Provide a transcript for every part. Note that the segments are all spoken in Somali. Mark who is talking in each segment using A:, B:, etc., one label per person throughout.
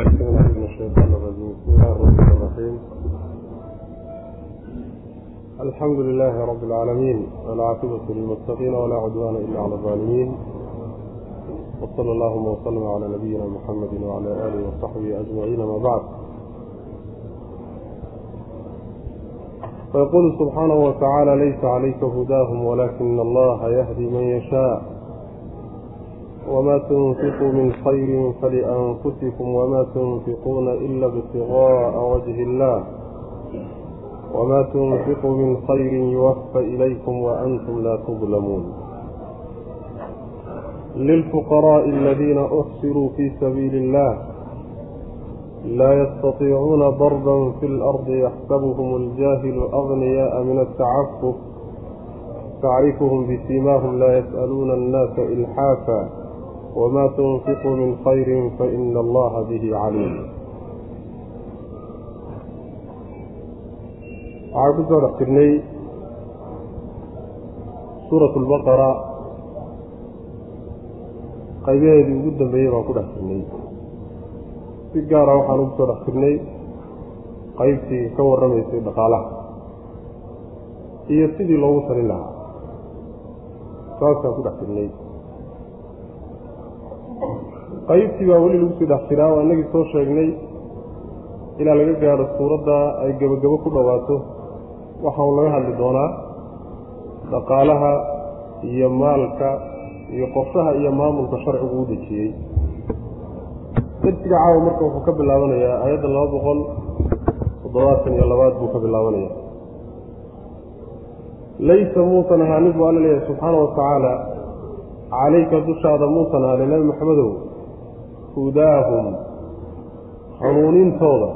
A: أعوذ رب العالمين والعاقبة للمتقين ولا عدوان إلا على الظالمين وصلى اللهم وسلم على نبينا محمد وعلى آله وصحبه أجمعين ما بعد فيقول سبحانه وتعالى ليس عليك هداهم ولكن الله يهدي من يشاء وما تنفقوا من خير فلأنفسكم وما تنفقون إلا ابتغاء وجه الله وما تنفقوا من خير يوفى إليكم وأنتم لا تظلمون للفقراء الذين أحصروا في سبيل الله لا يستطيعون ضربا في الأرض يحسبهم الجاهل أغنياء من التعفف تعرفهم بسيماهم لا يسألون الناس إلحافا وما تنفقوا من خير فإن الله به عليم waxaan ku soo dhex jirnay suurat lbaqara qaybaheedii ugu dambeeyey baan ku dhex jirnay si gaara waxaan ugu soo dhex jirnay qaybtii ka warramaysay dhaqaalaha iyo sidii loogu talin lahaa saasaan ku dhex jirnay qaybtii baa weli lagu sii dhex jiraa waa inagii soo sheegnay ilaa laga gaadho suuradda ay gebagabo ku dhowaato waxa uu laga hadli doonaa dhaqaalaha iyo maalka iyo qorshaha iyo maamulka sharcigu u dejiyey. Darsiga caawa marka wuxuu ka bilaabanayaa aayadda laba boqol toddobaatan iyo labaad buu ka bilaabanaya laysa muusan ahaanin buu alla leeyahay subxaana wa tacaala calayka dushaada muusan ahaanin nebi maxamedow hudaahum hanuunintooda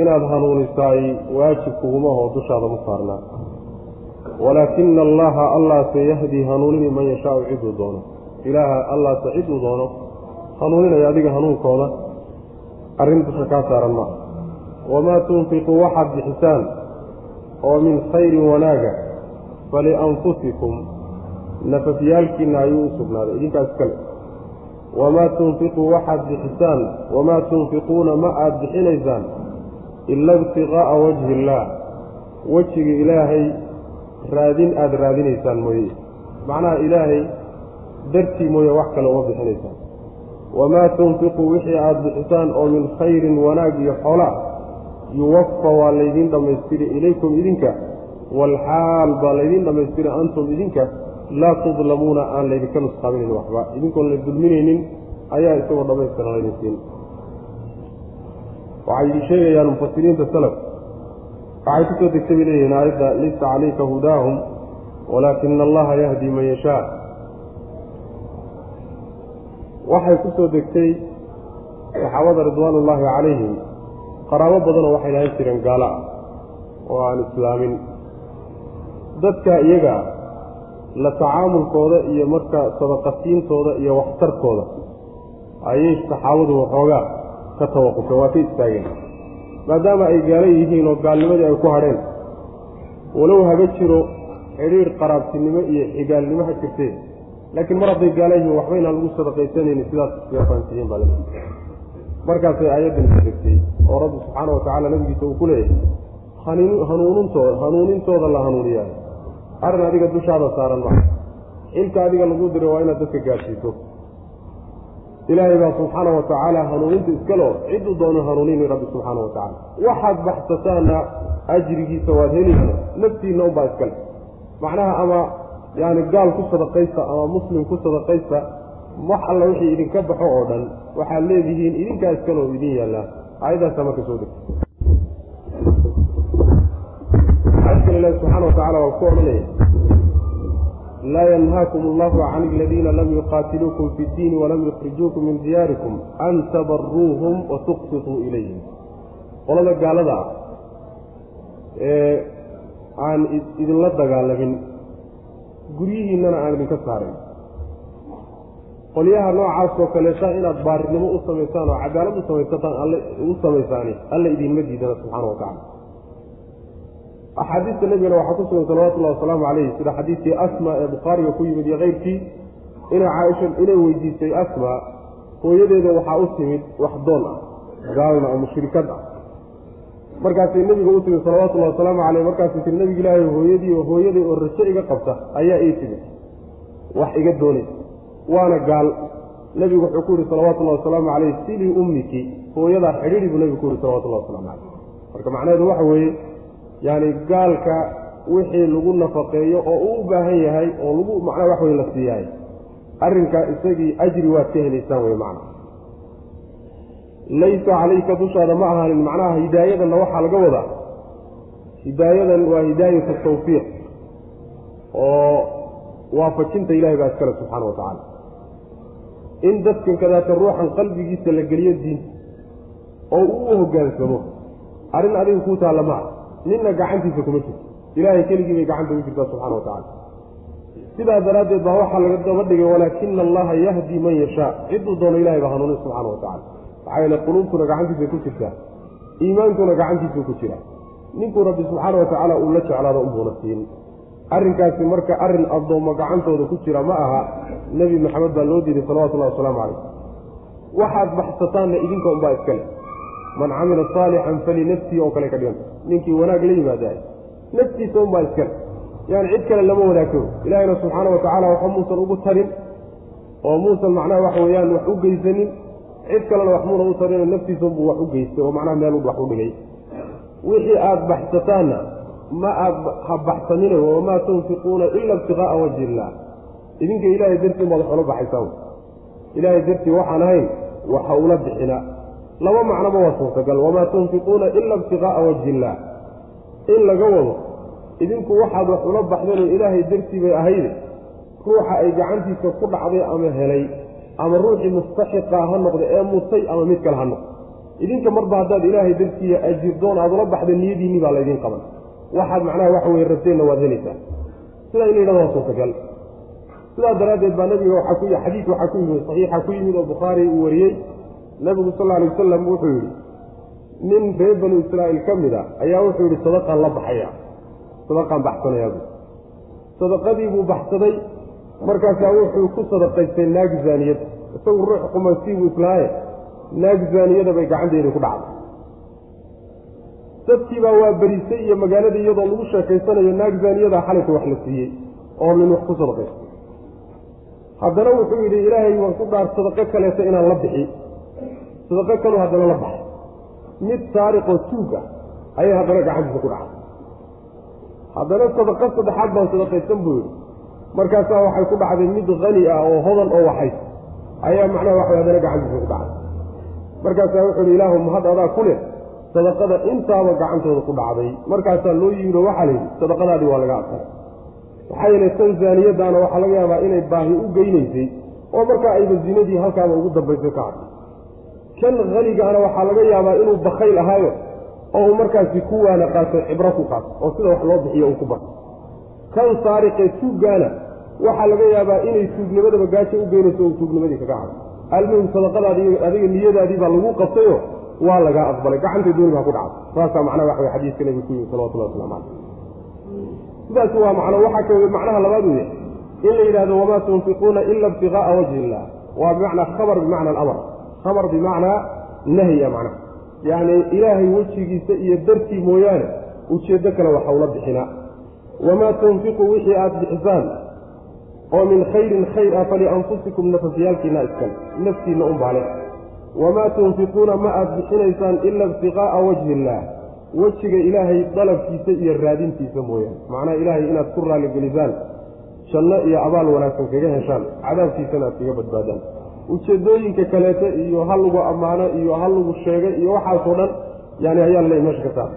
A: inaad hanuunisaay waajib kugumahoo dushaada ma saarnaa walaakina allaha allaase yahdii hanuunini man yashaau ciduu doono ilaaha allaase ciduu doono hanuuninaya adiga hanuunkooda arrin dusha kaa saaran maaha wamaa tunfiquu waxaad bixisaan oo min khayrin wanaaga falianfusikum nafafyaalkiinna ayuu u sugnaaday. Idinkaas kale wamaa tunfiquu waxaad bixisaan. Wamaa tunfiquuna ma aada bixinaysaan ila ibtiqaa'a wajhi illaah. Wejiga ilaahay raadin aada raadinaysaan mooye. Macnaha ilaahay dartii mooye wax kale uma bixinaysaan. Wamaa tunfiquu wixii aada bixisaan oo min khayrin wanaag iyo xoolaa yuwafa waa laydiin dhammaystiri ilaykum idinka waalxaal baa laydiin dhammaystiri antum idinka laa tudlamuuna aan laydinka nusqaaminayn waxba. Idinkoon la dulminaynin ayaa isagoo dhammaystiran laydin siin waxay sheegayaan mufasiriinta salaf. Waxay ku soo degtay bay leeyihiin aayadda laysa calayka hudaahum walaakina allaha yahdi man yashaa. Waxay ku soo degtay saxaabada ridwaan ullaahi calayhim qaraabo badanoo waxay lahan jireen gaalo ah oo aan islaamin. Dadka iyaga la tacaamulkooda iyo marka sadaqasiintooda iyo waxtarkooda. Ayay saxaabadu waxoogaa ka tawaqufeen waa ka istaageen. Maadaama ay gaalo yihiin oo gaalnimadii ay ku hadheen walow haba jiro xidhiir qaraabtinimo iyo xigaalnimo ha jirtee. Laakiin mar hadday gaalo yihiin waxba inaan lagu sadaqaysanayni sidaas iskaga fahansiiyeen baa markaasay aayaddan ka degtay oo rabbi subxaana wa tacala nabigiisa uu ku leeyahay hanuunintooda hanuunintooda la hanuuniyaa arrin adiga dushaada saaran maa xilka adiga lagu diro waa inaad dadka gaadhsiiso. Ilaahay baa subxaana wa tacaala hanuuninta iskaleo cidduu doono hanuunini rabbi subxaana wa tacala waxaad baxsataana ajrigiisa waad helisaa naftiinna unbaa iskale. Macnaha ama yaani gaal ku sadaqaysta ama muslim ku sadaqaysta wax alla wixii idinka baxo oo dhan waxaad leedihiin idinkaa iskale idin yaallaa. Aayaddaasa marka soo degta subxana wa tacala waa ku odhanaya laa yanhaakum allahu can aladiina lam yuqaatiluukum fi ddiini walam yukhrijuukum min diyaarikum an tabaruuhum wa tuqsituu ilayhim. Qolada gaalada ah ee aan idinla dagaalamin guryihiinnana aan idinka saarin qolyaha noocaas oo kaleeta inaad baarinimo u samaysaan oo cadaalad u samaysataan alle u samaysaani alla idinma diidana subxaana wa tacala axaadiista nebigana waxaa ku sugan salawatullahi wasalaamu calayh sida xadiidkii asma ee bukhaariga ku yimid iyo keyrkii inay caaisha inay weydiisay asma hooyadeeda waxaa u timid wax doon ah gaalna oo mushrikad ah. Markaasay nebiga u timid salawatullahi wasalaamu caleyh markaasay tiri nebiga ilaahay hooyadii oo hooyaday oo rajo iga qabta ayaa ii timid. Wax iga doonaysa. Waana gaal. Nebigu wuxuu ku yihi salawatullahi wasalaamu caleyh silii ummiki. Hooyadaa xidhiidhi buu nebigu ku yihi salawatullahi waslamu caleyh marka macnaheedu waxa weeye yaani gaalka wixii lagu nafaqeeyo oo uu u baahan yahay oo lagu macnaha wax wey la siiyahay arrinkaa isagii ajri waad ka helaysaan wey macna. Laysa calayka dushaada ma ahaanin macnaha hidaayadanna waxaa laga wadaa. Hidaayadan waa hidaayatu tawfiiq oo waafajinta ilahay baa iskale subxaana wa tacaala. In dadkan kadaata ruuxan qalbigiisa la geliyo diinta oo uu u hoggaansamo arrin adiga kuu taalla ma ah ninna gacantiisa kuma jirto ilaahay keligii bay gacanta ugu jirtaa subxana wa tacala sidaa daraaddeed baa waxaa laga daba dhigay walaakina allaha yahdi man yashaa. Cidduu doono ilahay baa hanuunin subxaana wa tacala maxaa yeele quluubtuna gacantiisay ku jirtaa. Iimaankuna gacantiisuu ku jiraa ninkuu rabbi subxaana wa tacaala uu la jeclaado unbuuna siin. Arrinkaasi marka arrin addoommo gacantooda ku jira ma aha nebi maxamed baa loo diiday salawatullahi wasalaamu calayh waxaad baxsataanna idinka unbaa iskale man camila saalixan falinafsihi oo kale ka dhiganta ninkii wanaag la yimaadaay naftiisa unbaa iskale yani cid kale lama wadaagto ilaahayna subxaana wa tacaala waxba muusan ugu tarin oo muusan macnaha waxa weeyaan wax u geysanin. Cid kalena wax muuna u tarinoo naftiisunbuu wax u geystay oo macnaha meel wax u dhigay. Wixii aada baxsataanna ma aad ha baxsanina wamaa tunfiquuna ila ibtiqaa'a wajhi illaah. Idinka ilaahay dartii baad wax ula baxaysaan ilaahay dartii waxaan ahayn waxa ula bixina laba macnoba waa suurtagal. Wamaa tunfiquuna ila ibtiqaa'a wajhi illaah in laga wado idinku waxaad wax ula baxdeenoo ilaahay dartii bay ahayde ruuxa ay gacantiisa ku dhacday ama helay ama ruuxii mustaxiqa ha noqda ee mutay ama mid kale ha noqdo idinka marba haddaad ilaahay dartiiya ajirdoon aad ula baxda niyadiinni baa laydin qaban. Waxaad macnaha waxa weye rabteenna waad helaysaa. Sidaa in la yidhahdo waa suurtagal. Sidaa daraaddeed baa nabiga waxaa ku xadiis waxaa ku yimid saxiixa ku yimid oo bukhaari uu wariyey nabigu sal alla alay wasalam wuxuu yidhi nin reer banu israa'iil ka mid a ayaa wuxuu yidhi sadaqaan la baxaya sadaqaan baxsanayabu sadaqadii buu baxsaday markaasaa wuxuu ku sadaqaystay naag zaaniyad isagu ruux qumansiibuu islaaye naag zaaniyada bay gacanteedii ku dhacday. Dadkiibaa waa berisay iyo magaaladii iyadoo lagu sheekaysanayo naag zaaniyada xalayka wax la siiyey oo nin wax ku sadaqaystay. Haddana wuxuu yidhi ilaahay waan ku dhaar sadaqo kaleeto inaan la bixi sadaqo kaluu haddana la baxay mid saariqoo tuug ah ayay haddana gacantiisa ku dhacday haddana sadaqo saddexaad baan sadaqaysan buu yidhi. Markaasaa waxay ku dhacday mid hani ah oo hodan oo waxays ayaa macnaha waxa haddana gacantiisa ku dhacday markaasaa wuxuu yidhi ilaahu mahad adaa ku leh sadaqada intaaba gacantooda ku dhacday. Markaasaa loo yimid oo waxaa la yidhi sadaqadaadii waa laga adkaray. Maxaa yeelay tan zaaniyadaana waxaa laga yaabaa inay baahi u geynaysay oo markaa ayba zinadii halkaaba ugu dambaysay ka hadlay kan hanigaana waxaa laga yaabaa inuu bakayl ahaayo oo uu markaasi ku waana qaato cibro ku qaato oo sida wax loo bixiyo uu ku barto. Kan saariqee tuuggaana waxaa laga yaabaa inay tuugnimadaba gaajo u geynayso o tuugnimadii kaga hadlo. Almuhim sadaqadaadi adiga niyadaadii baa lagu qabtayo waa lagaa aqbalay. Gacanta dooni baa ku dhacday. Saasaa macnaha waxa wey xadiiska nabiga ku yimi salawatullahi waslamu caleyh sidaas waa macno waxaa ka macnaha labaad weeye. In la yidhahdo wamaa tunfiquuna ila ibtiqaa'a wajhi illah waa bimacnaa khabar bimacna alamr khabar bimacnaa nahya macnaha. Yacni ilaahay wejigiisa iyo dartii mooyaane ujeeddo kale waxa ula bixinaa wamaa tunfiqu wixii aada bixisaan? Oo min khayrin khayr ah falianfusikum nafafyaalkiina iskale naftiinna un baale wamaa tunfiquuna ma aada bixinaysaan ila ibtiqaa'a wajhi illaah wejiga ilaahay dalabkiisa iyo raadintiisa mooyaane. Macnaha ilaahay inaad ku raalligelisaan janno iyo abaal wanaagsan kaga heshaan cadaabkiisana aad kaga badbaadaan ujeeddooyinka kaleeto iyo ha lagu ammaano iyo ha lagu sheegay iyo waxaasoo dhan yani ayaa le meesha ka saar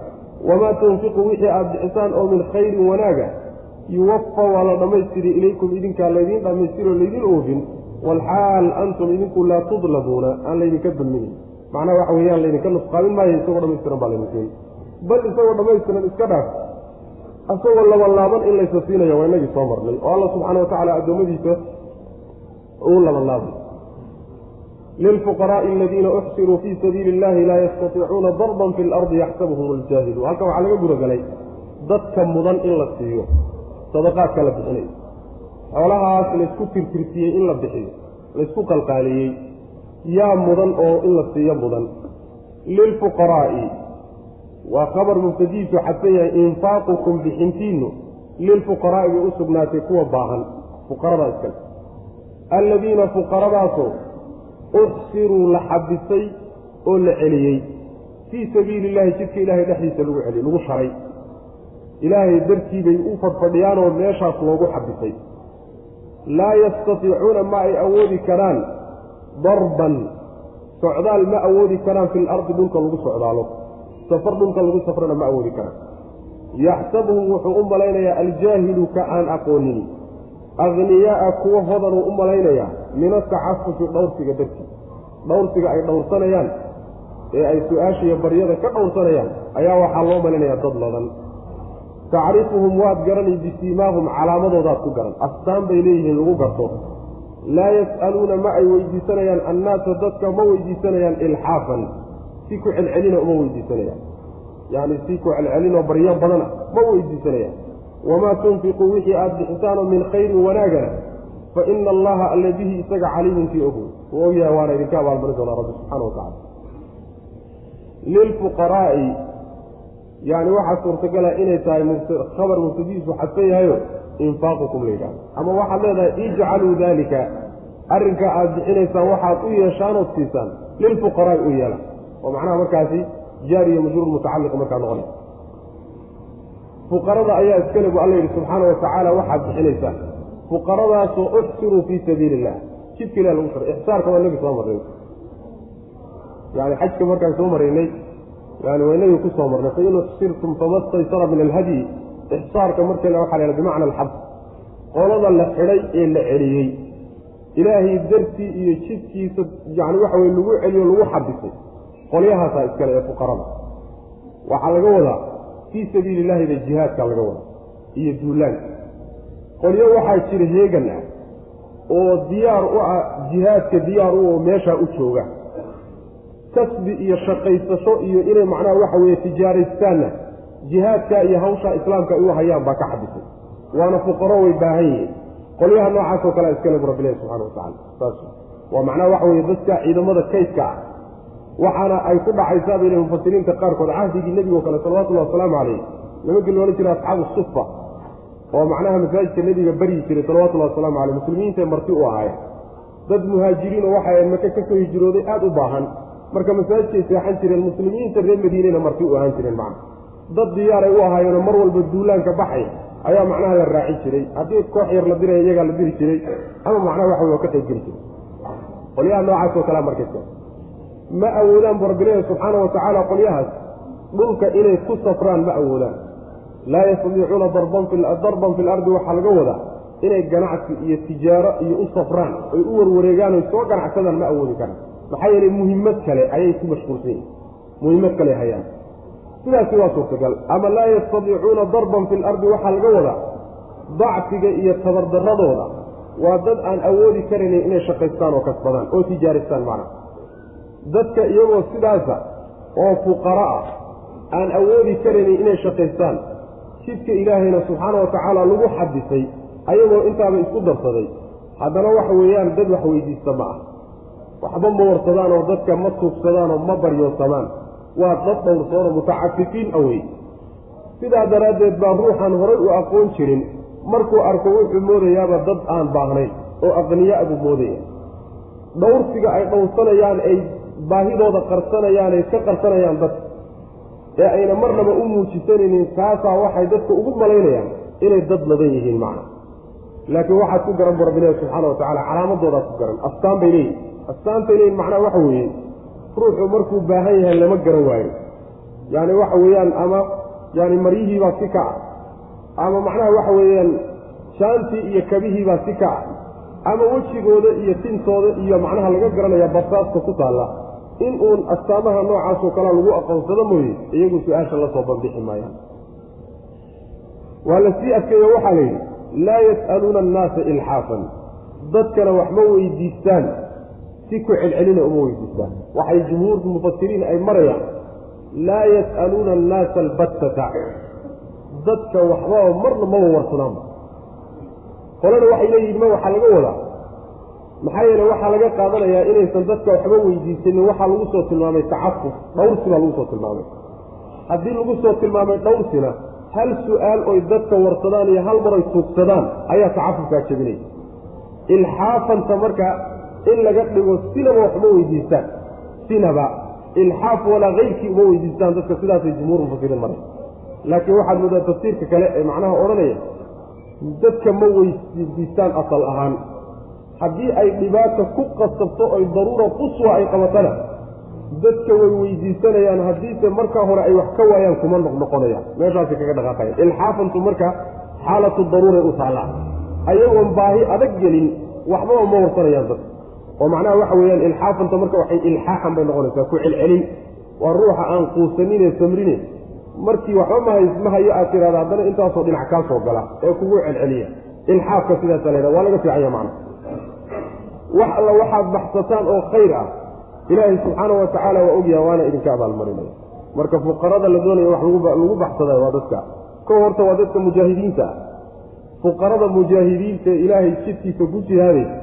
A: wamaa tunfiqu wixii aada bixisaan oo min khayrin wanaaga yuwafa waa la dhammaystiri ilaykum idinkaa laydiin dhammaystiroo laydin oofin walxaal antum idinku laa tudlamuuna aan laydinka dulminin. Macnaha waxa weeyaan laydinka nusqaamin maayo isagoo dhamaystiran baa laydin bal isagoo dhammaystiran iska dhaaf isagoo labanlaaban in laysa siinaya waa inagii soo marnay oo alla subxaana watacaala addoommadiisa uu labanlaabay lilfuqaraai aladiina uxsiruu fii sabiili illahi laa yastatiicuuna darban fi lardi yaxsabuhum aljaahilu halkan waxaa laga gudagalay dadka mudan in la siiyo sadaqaadka la bixinayo xoolahaas laysku tirtirtiyey in la bixiyo laysku qalqaaliyey yaa mudan oo in la siiyo mudan lilfuqaraa'i waa khabar mubtadiisu xadsan yahay infaaqukum bixintiinu lilfuqaraa'i bay u sugnaatay kuwa baahan fuqaradaa iskale alladiina fuqaradaasoo uxsiruu la xabisay oo la celiyey. Fii sabiili illahi jidka ilaahay dhexdiisa lagu celiyey lagu sharay. Ilaahay dartii bay u fadhfadhiyaanoo meeshaas loogu xabisay. Laa yastatiicuuna ma ay awoodi karaan darban. Socdaal ma awoodi karaan fi lardi dhulka lagu socdaalo. Safar dhulka lagu safrana ma awoodi karaan. Yaxsabuhum wuxuu u malaynayaa aljaahilu ka aan aqoonin. Akhniyaaa kuwa hodanuu u malaynayaa min atacafufi dhowrsiga dartii dhowrsiga ay dhowrsanayaan ee ay su'aashiyo baryada ka dhowrsanayaan ayaa waxaa loo malaynayaa dad ladan tacrifuhum waad garani bisiimaahum calaamadoodaad ku garan. Astaan bay leeyihiin lagu garto. Laa yas'aluuna ma ay weydiisanayaan annaasa dadka ma weydiisanayaan ilxaafan. Si ku celcelina uma weydiisanayaan. Yacni si ku celcelinoo baryo badana ma weydiisanayaan. Wamaa tunfiquu wixii aada bixisaanoo min khayrin wanaagana fa ina allaha alla bihi isaga caliimun kii ogow uu ogyahay waana idinka abaalmarin doonaa rabbi subxana wa tacala lilfuqaraa'i yani waxaa suurtagala inay tahay khabar mubtadiisu xadfan yahayo infaaqukum la yidhahdo ama waxaad leedahay ijcaluu daalika arrinkaa aada bixinaysaan waxaad u yeeshaanood siisaan lilfuqaraa'i u yeela oo macnaha markaasi jaari iyo majruur mutacalliq markaa noqonay. Fuqarada ayaa iskale bu alla yidhi subxaana wa tacaala waxaad bixinaysaan. Fuqaradaasoo uxsiruu fii sabiili illah jidka ilah lagu sharay ixsaarka waa nabi soo marnay. Yani xajka markaan soo maraynay yani waa inagii ku soo marnay. Fain uxsirtum fama staysara min alhadyi ixsaarka markeena waxa la bimacna alxabs. Qolada la xidhay ee la celiyey. Ilaahay dartii iyo jidkiisa yani waxa weye lagu celiyo lagu xabisay. Qolyahaasaa iskale ee fuqarada. Waxaa laga wadaa fii sabiili illaahi ba jihaadka laga wadaa iyo duulaanka qolyo waxaa jira heegan ah oo diyaar u ah jihaadka diyaar u oo meeshaa u jooga. Kasbi iyo shaqaysasho iyo inay macnaha waxa weeye tijaaraystaanna jihaadka iyo hawshaa islaamka ay u hayaan baa ka xabisay waana fuqaro way baahan yihiin. Qolyaha noocaasoo kalea iskale bu rabbilahi subxana wa tacala saas. Waa macnaha waxa weeye dadka ciidamada kaydka ah. Waxaana ay ku dhacaysaa bay le mufasiriinta qaarkood cahdigii nebigo kale salawatullahi wasalaamu calayh nimankii loohan jiray asxaabu sufa oo macnaha masaajidka nebiga baryi jiray salawatullahi wasalaamu caleyh muslimiintae marti u ahaayeen. Dad muhaajiriinoo waxay maka ka soo hijrooday aada u baahan. Marka masaajidkay seexan jireen muslimiinta reer madiinena marti u ahaan jireen macna dad diyaaray u ahaayeenoo mar walba duulaanka baxay ayaa macnaha la raacin jiray. Haddii koox yar la diraya iyagaa la diri jiray ama macnaha waxa waa ka qayb geli jiray. Qolyaha noocaasoo kalea markaysa ma awoodaan bu rabbilahi subxaana wa tacaala qolyahaas. Dhulka inay ku safraan ma awoodaan laa yastadiicuuna darban fi lardi waxaa laga wadaa inay ganacsi iyo tijaaro iyo u safraan oy u warwareegaan oy soo ganacsadaan ma awoodi karaan maxaa yeelay muhimmad kale ayay ku mashquulsan muhimmad kale hayaan. Sidaasi waa suurtagal. Ama laa yastadiicuuna darban fi lardi waxaa laga wadaa dacfiga iyo tabardaradooda waa dad aan awoodi karaynin inay shaqaystaan oo kasbadaan oo tijaaristaan macnaha. Dadka iyagoo sidaasa oo fuqara ah aan awoodi karaynin inay shaqaystaan jidka ilaahayna subxaana wa tacaala lagu xadisay ayagoo intaaba isku darsaday. Haddana waxa weeyaan dad wax weydiista ma ah. Waxba ma warsadaan oo dadka ma tuugsadaan oo ma baryoosamaan waa dad dhowrsoonoo mutacafifiin awey sidaa daraaddeed baa ruuxaan horay u aqoon jirin. Markuu arko wuxuu moodayaaba dad aan baahnayn oo aqniyaa moodaya dhowrsiga ay dhowrsanayaan ay baahidooda qarsanayaan ay ka qarsanayaan dadka ee ayna marnaba u muujisanaynin kaasaa waxay dadka ugu malaynayaan inay dad ladan yihiin macna. Laakiin waxaad ku garan bu rabbilahi subxaana wa tacala calaamadoodaad ku garan. Astaan bay leeyihiin astaantay leeyihiin macnaha waxa weeye ruuxu markuu baahan yahay lama garan waayo. Yacni waxa weeyaan ama yani maryihiibaa si ka ah ama macnaha waxa weeyaan jaantii iyo kabihiibaa si ka ah ama wejigooda iyo tintooda iyo macnaha laga garanaya basaasta ku taalla in uun astaamaha noocaasoo kalea lagu aqoonsado mooye iyagu su'aasha la soo bandixi maayaan waa la sii adkeeyo waxaa la yidhi laa yas'aluuna annaasa ilxaafan dadkana wax ma weydiistaan si ku celcelina uma weydiistaan. Waxay jumhuurku mufasiriin ay marayaan laa yas'aluuna annaasa albattata. Dadka waxbaba marna maba warsadaanba qolana waxay leeyihiin ma waxaa laga wadaa maxaa yeele waxaa laga qaadanayaa inaysan dadka waxba weydiisanin waxaa lagu soo tilmaamay tacafuf dhowrsi baa lagu soo tilmaamay. Haddii lagu soo tilmaamay dhowrsina hal su'aal oy dadka warsadaan iyo hal mar ay tuugsadaan ayaa tacafufkaa jebinaya ilxaafanta marka in laga dhigo sinaba waxma weydiistaan sinaba ilxaaf walaa keyrkii uma weydiistaan dadka sidaasay jumhuur mufasiriin maray laakiin waxaad moodaa tafsiirka kale ee macnaha odhanaya dadka ma weydiistaan asal ahaan haddii ay dhibaata ku qasabto oy daruura quswa ay qabatana dadka way weydiisanayaan haddiise markaa hore ay wax ka waayaan kuma noqnoqonayaan meeshaasay kaga dhaqaaqayaan ilxaafantu marka xaalatu daruuray u taallaa ayagoon baahi adag gelin waxbaba ma warsanayaan dadka oo macnaha waxa weeyaan ilxaafanta marka waxay ilxaaxan bay noqonaysaa ku celcelin. Waa ruuxa aan quusanine samrine. Markii waxba mahay ma hayo aad tiraada haddana intaasoo dhinac kaa soo gala ee kugu celceliya ilxaafka sidaasa la waa laga fiicanya macna wax alla waxaad baxsataan oo khayr ah ilaahay subxaanahu watacaala waa ogyaha waana idinka abaalmarinaya marka fuqarada la doonaya wax lagu baxsadayo waa dadka. Ko horta waa dadka mujaahidiinta ah. Fuqarada mujaahidiinta ilaahay jidkiisa ku jihaadaysa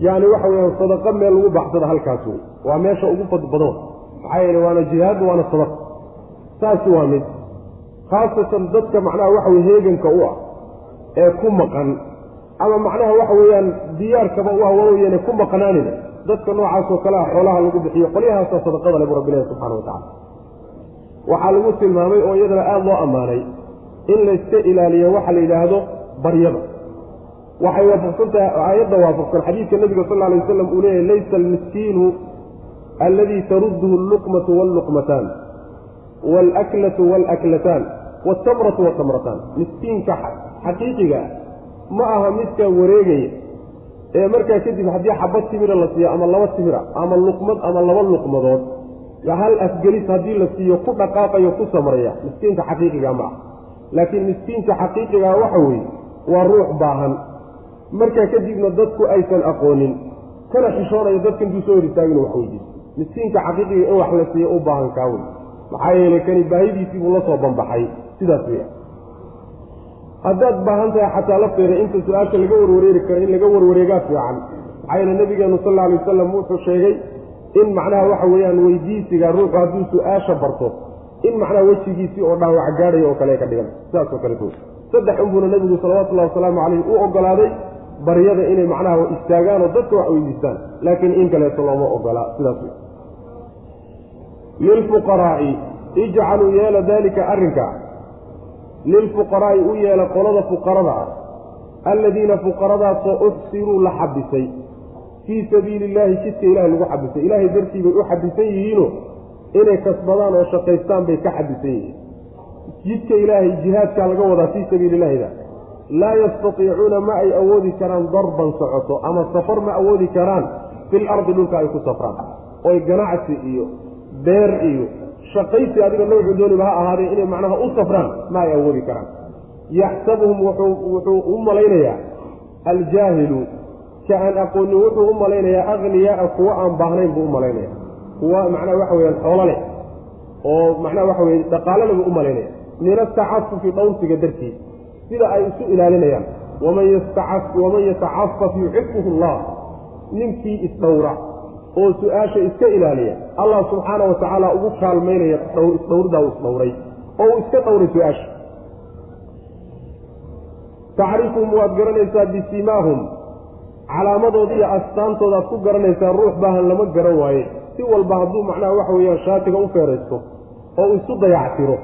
A: yani waxa weyaan sadaqo meel lagu baxsada halkaas wey waa meesha ugu fad maxaa yeele waana jihaaddu waana sadaq. Saasi waa mid. Khaasatan dadka macnaha waxa weye heeganka u ah ee ku maqan ama macnaha waxa weeyaan diyaarkaba u waweyaane ku maqnaanina dadka noocaasoo kale ah xoolaha lagu bixiyo qolyahaasa sadaqada le bu rabbilahi subxana wa tacala waxaa lagu tilmaamay oo iyadana aada loo ammaanay in layska ilaaliyo waxa la yidhaahdo baryada. Waxay waafaqsan aayadda waafaqsan. Xadiidka nabiga sal alay wasalam uu leeyahy laysa almiskiinu alladii tarudduhu alluqmatu walluqmataan waalaklatu waalaklataan waltamratu waltamrataan miskiinka xaqiiqiga ma aha midka wareegaya. Ee markaa kadib haddii xabad timira la siiyo ama laba timira ama luqmad ama laba luqmadood hal afgelis haddii la siiyo ku dhaqaaqayo ku samraya miskiinka xaqiiqiga ma ah laakiin miskiinka xaqiiqigaa waxa weeye waa ruux baahan. Markaa kadibna dadku aysan aqoonin. Kana xishoonayo dadka intuu soo hor istaaginu wax weydiiso miskiinka xaqiiqiga in wax la siiyo u baahan kaa wey maxaa yeelay kani baahidiisii buu la soo banbaxay sidaas weya haddaad baahan tahay xataa lafteeda inta su'aasha laga warwareeri karo in laga warwareegaa fiican. Maxaa yeele nabigeenu sal alla alay wasalam wuxuu sheegay in macnaha waxa weeyaan weydiisiga ruuxu hadduu su'aasha barto in macnaha wejigiisii oo dhaawac gaadhaya oo kale ka dhigan. Sidaasoo kaleto saddex unbuuna nebigu salawatullahi wasalaamu caleyh u ogolaaday baryada inay macnaha istaagaan oo dadka wax weydiistaan. Laakiin in kaleeto looma ogolaa sidaas lilfuqaraa'i ijcaluu yeela daalika arrinka lilfuqaraa'i u yeela qolada fuqarada ah alladiina fuqaradaasoo uxsiruu la xabisay. Fii sabiili illaahi jidka ilahay lagu xabisay. Ilaahay dartii bay u xabisan yihiino inay kasbadaan oo shaqaystaan bay ka xabisan yihiin. Jidka ilaahay jihaadkaa laga wadaa fii sabiili illahida laa yastatiicuuna ma ay awoodi karaan darban socoto ama safar ma awoodi karaan fil ardi dhulka ay ku safraan. Oy ganacsi iyo beer iyo shaqaysi adiga noocu dooniba ha ahaadee inay macnaha u safraan ma ay awoodi karaan. Yaxsabuhum wuxuu u malaynayaa. Aljaahilu ka aan aqoonin wuxuu u malaynayaa akhniyaaa kuwa aan baahnayn buu u malaynaya kuwa macnaha waxa weyaan xoolo leh oo macnaha waxa weye dhaqaalana buu u malaynaya min atacafufi dhowrsiga dartiis sida ay isu ilaalinayaan. Waman yatacafaf yuxibuhu allah. Ninkii isdhowra oo su'aasha iska ilaaliya allah subxaana wa tacaala ugu kaalmaynaya isdhowrdaa uu isdhowray oo uu iska dhowray su'aasha. Tacrifuhum waad garanaysaa bisimaahum calaamadooda iyo astaantoodaad ku garanaysaa ruux baahan lama garan waaye. Si walba hadduu macnaha waxa weeyaan shaatiga u feeraysto oo uu isu dayactiro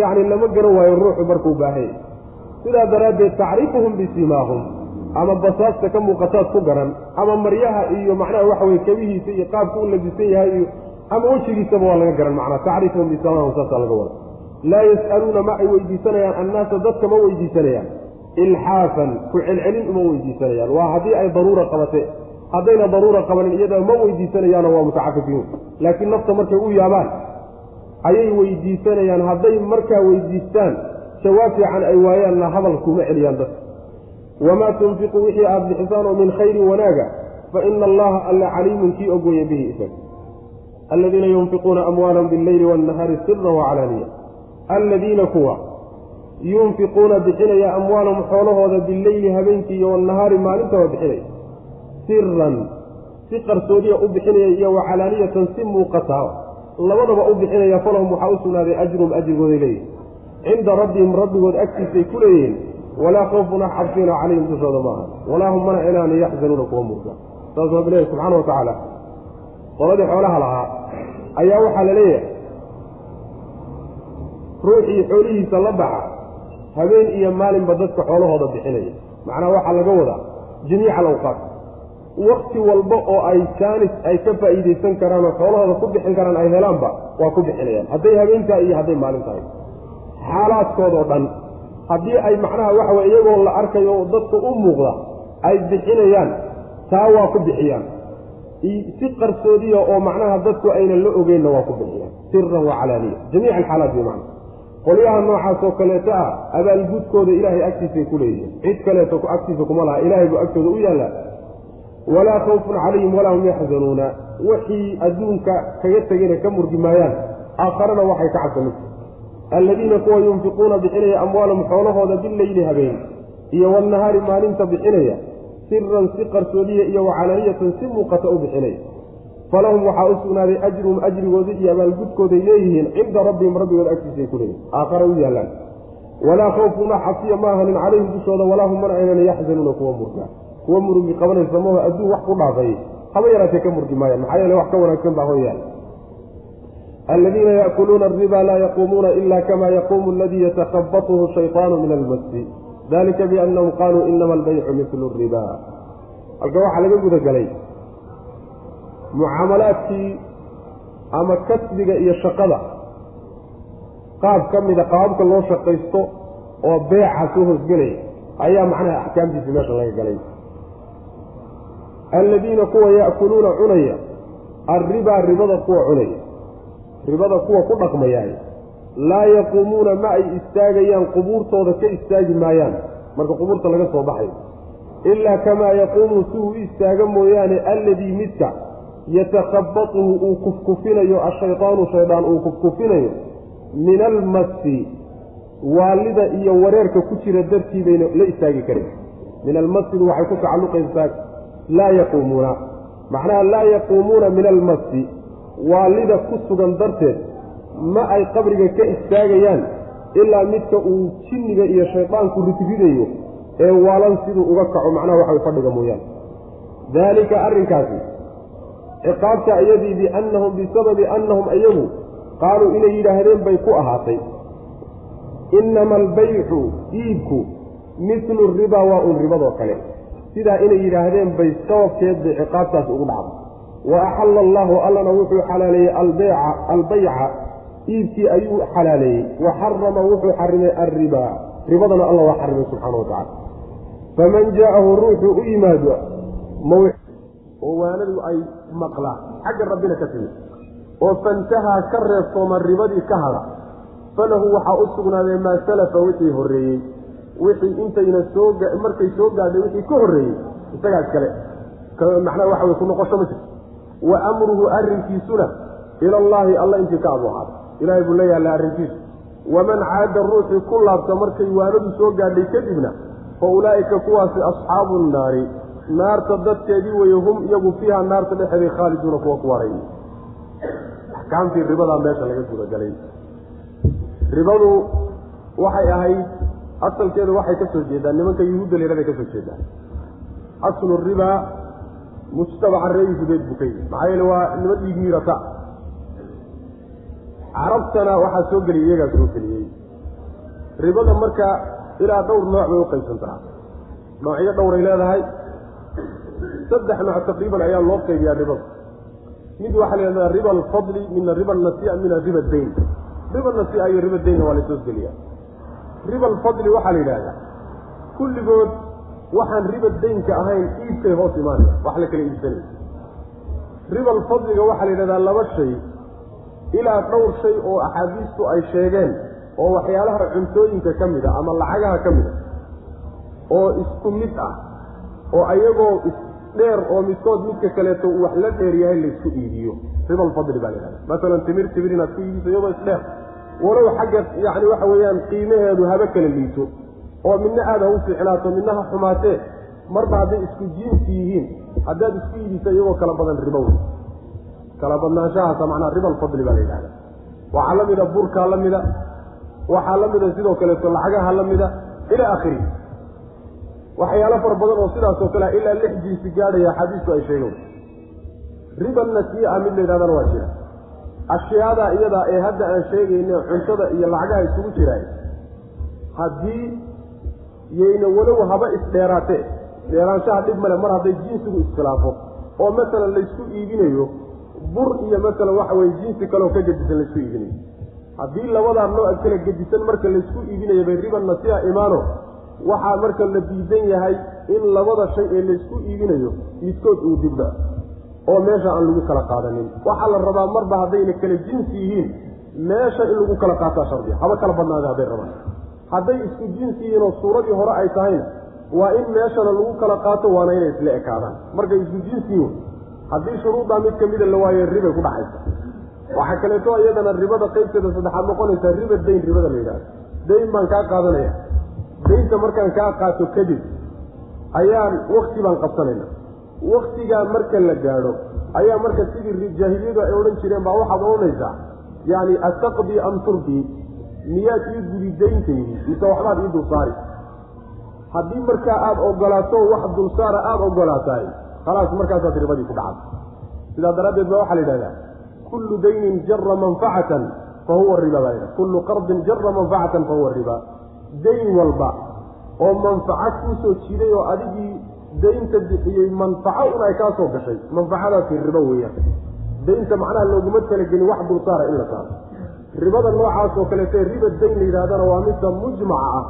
A: yacni lama garan waayo ruuxu markuu baahanya sidaa daraaddeed tacrifuhum bisimaahum ama basaasta ka muuqataad ku garan ama maryaha iyo macnaha waxa weye kebihiisa iyo qaabku u labisan yahay iyo ama wejigiisaba waa laga garan macnaa tacrifuhum bisimaahum saasaa laga wada laa yas'aluuna ma ay weydiisanayaan annaasa dadka ma weydiisanayaan. Ilxaafan ku celcelin uma weydiisanayaan. Waa haddii ay daruura qabate haddayna daruura qabanin iyada ma weydiisanayaano waa mutacafifiin. Laakiin nafta markay u yaabaan ayay weydiisanayaan hadday markaa weydiistaan jawaab fiican ay waayaanna hadal kuma celiyaan dadka wamaa tunfiqu wixii aada bixisaan oo min khayrin wanaaga fa ina allaha alla caliimun kii ogooya bihi isaga aladiina yunfiquuna amwaalahum billeyli waannahaari sira wacalaaniya alladiina kuwa yunfiquuna bixinaya amwaalahum xoolahooda billeyli habeenkii iyo wannahaari maalintaba bixinaya siran si qarsoodiya u bixinaya iyo wa calaaniyatan si muuqata labadaba u bixinaya falahum waxaa u sugnaaday ajrum ajrigooday leeyihiin cinda rabbihim rabbigood agtiisay ku leeyihiin walaa khawfun ax cabsiina calayhim dushooda maaha walaa hum mana inaana yaxzanuuna kuwa murga saas rabbi leeyahy subxana wa tacaala qoladii xoolaha lahaa ayaa waxaa la leeyahay ruuxii xoolihiisa la baxa habeen iyo maalinba dadka xoolahooda bixinaya macnaha waxaa laga wadaa jamiica alawqaat wakti walba oo ay jaanis ay ka faa'iidaysan karaan oo xoolahooda ku bixin karaan ay helaanba waa ku bixinayaan hadday habeentaa iyo hadday maalin tahay xaalaadkoodao dhan haddii ay macnaha waxa weye iyagoo la arkayo oo dadka u muuqda ay bixinayaan taa waa ku bixiyaan. Si qarsoodiya oo macnaha dadku aynan la ogeynna waa ku bixiyaan. Siran wa calaaniya jamiica alxaalaat bi qolyaha noocaas oo kaleeto ah abaalgudkooda ilaahay agtiisay ku leeyihiin. Cid kaleeto agtiisa kuma laha. Ilaahay buu agtooda u yaallaa. Walaa khawfun calayhim walaa hum yaxzanuuna wixii adduunka kaga tegayna ka murgi maayaan aakharana waxay ka cabsanaysa alladiina kuwa yunfiquuna bixinaya amwaalahum xoolahooda bileyli habeen iyo walnahaari maalinta bixinaya siran si qarsoodiya iyo wacalaaniyatan si muuqata u bixinaya falahum waxaa u sugnaaday ajruhum ajrigoodii iyo abaalgudkooday leeyihiin cinda rabbihim rabbigood agtiisay ku leeyihiin aakhara u yaallaan walaa khawfun xasiya ma ahanin calayhim dushooda walaa hum mana aynan yaxzanuuna kuwa murgaa kuwa murugi qabanaysa maho adduun wax ku dhaafay haba yaraatee ka murgi maayaan maxaa yeele wax ka wanaagsan baa hoo yaal aladiina yaakuluuna ariba laa yaquumuuna ila kama yaquumu aladii yatakhabatuhu shayطaanu min almasi dalika biannahum qaluu inama albaycu mitlu riba halka waxaa laga gudagelay mucaamalaadkii ama kasbiga iyo shaqada qaab ka mida qaababka loo shaqaysto oo beeca soo hoosgelaya ayaa macnaha axkaamtiisi meesha laga galay alladiina kuwa ya'kuluuna cunaya arribaa ribada kuwa cunaya ribada kuwa ku dhaqmayaay laa yaquumuuna ma ay istaagayaan qubuurtooda ka istaagi maayaan. Marka qubuurta laga soo baxayo ilaa kamaa yaquumu si uu istaaga mooyaane alladii midka yatakhabatuhu uu kufkufinayo ashaydaanu shaydaan uu kufkufinayo min almasi waalida iyo wareerka ku jira dartii bayna la istaagi karin. Min almasidu waxay ku tacalluqaysaa laa yaquumuuna. Macnaha laa yaquumuuna min almasi waalida ku sugan darteed ma ay qabriga ka istaagayaan ilaa midka uu jinniga iyo shaydaanku ridridayo ee waalan siduu uga kaco. Macnaha waxa fadhiga mooyaane. Daalika arrinkaasi ciqaabta iyadii biannahum bisababi annahum iyagu qaaluu inay yidhaahdeen bay ku ahaatay. Innama albaycu iibku mislu ribaa waa un ribadoo kale. Sidaa inay yidhaahdeen bay sababkeed bay ciqaabtaas ugu dhacday wa axalla allahu allana wuxuu xalaaleeyey albayca albayca iibkii ayuu xalaaleeyey wa xarama wuxuu xarimay alribaa ribadana alla waa xarimay subxaana wa tacala faman jaa'ahu ruuxuu u yimaado oo waanadu ay maqlaan xagga rabbina ka timid oo fantahaa ka reebtooma ribadii ka hada falahu waxaa u sugnaaday maa salafa wixii horreeyey wixii intayna soo markay soo gaadhay wixii ka horreeyey isagaa iskale macnaha waxa way ku noqosho ma jirto wa amruhu arrinkiisuna ila allaahi alla intii ka abu ahaaday ilaahay buu la yaallay arrinkiisu waman caada ruuxii ku laabta markay waanadu soo gaadhay kadibna fa ulaa'ika kuwaasi asxaabu nnaari naarta dadkeedii weye hum iyagu fiiha naarta dhexeeday khaaliduuna kuwa ku waray axkaamtii ribadaa meesha laga gudagalay ribadu waxay ahayd asalkeedu waxay ka soo jeedaan nimanka yuhuudda leeraday ka soo jeedaan. Aslu ribaa mujtamaca reer yuhuudeed buu ka yimi maxaa yeele waa nima dhiig carabtana waxaa soo geliyay iyagaa soo geliyey ribada marka ilaa dhowr nooc bay u qaybsantaa noocyo dhowray leedahay saddex nooc taqriiban ayaa loo qaybiyaa ribada mid waxaa la yidhahdaa riba alfadli mina riba alnasiya mina riba dayn riba nasiya iyo riba daynna waa la soo geliyaa riba alfadli waxaa la yidhahdaa kulligood waxaan riba daynka ahayn iibkay hoos imaanaya wax la kala iibsanaya riba alfadliga waxaa la yidhahdaa laba shay. Ilaa dhowr shay oo axaadiistu ay sheegeen oo waxyaalaha cuntooyinka ka mid a ama lacagaha ka mid a oo isku mid ah oo ayagoo isdheer oo midkood midka kaleeto wax la dheer yahay laysku iibiyo. Riba alfadli baa la yidhahda masalan timir timir inaad ku iibiso iyadoo isdheer walow xagga yacni waxa weeyaan qiimaheedu haba kala liito oo midna aada ha u fiicnaato midna ha xumaatee marba hadday isku jinsi yihiin haddaad isku iibisa iyagoo kala badan ribo wey kala badnaanshahaasa macnaa riba alfadli baa la yidhahda waxaa la mida burkaa la mida waxaa la mida sidoo kaleeto lacagaha la mida ilaa akhiri waxyaalo fara badan oo sidaasoo kale ilaa lix jinsi gaadhaya axaadiistu ay sheegen riba nasiia mid la yidhahdana waa jira. Ashyaada iyadaa ee hadda aan sheegayno cuntada iyo lacagaha isugu jiraay haddii yayna walow haba isdheeraatee dheeraanshaha dhib male mar hadday jinsigu iskhilaafo. Oo masalan laysku iibinayo bur iyo masalan waxa weye jinsi kaleoo ka gedisan laysku iibinayo. Haddii labadaa nooc kala gedisan marka laysku iibinayo bay riba nasiha imaano. Waxaa marka la diidan yahay in labada shay ee laysku iibinayo midkood uu dibdha oo meesha aan lagu kala qaadanin. Waxaa la rabaa marba haddayna kala jinsi yihiin meesha in lagu kala qaataa shardiya haba kala badnaada hadday rabaan hadday isku jinsi yihiin oo suuradii hore ay tahayna waa in meeshana lagu kala qaato waana inay isla ekaadaan. Markay isku jinsi yihiin haddii shuruuddaa mid kamida la waayo ribay ku dhacaysa. Waxaa kaleeto iyadana ribada qaybteeda saddexaad noqonaysaa riba dayn ribada la yidhahdo dayn baan kaa qaadanaya. Daynta markaan kaa qaato kadib ayaan wakti baan qabsanayna waktigaa marka la gaadho ayaa marka sidii jaahiliyadu ay odhan jireen baa waxaad odhanaysaa yacni ataqdii am turdii miyaad ii gudi dayntaydi mise waxbaad ii dulsaari? Haddii markaa aada ogolaato wax dulsaara aada ogolaatahay khalaas markaasaad ribadii ku dhacda sidaa daraaddeed ba waxaa la yidhahdaa kullu daynin jara manfacatan fa huwa riba baa ydha kullu qardin jara manfacatan fa huwa riba. Dayn walba oo manfaco kuusoo jiiday oo adigii daynta bixiyey manfaco un ay kaa soo gashay manfacadaasi ribo weeyaan. Daynta macnaha looguma talagelin wax dulsaara in la saaro ribada noocaas oo kaleete riba dayn la yidhahdana waa midda mujmaca ah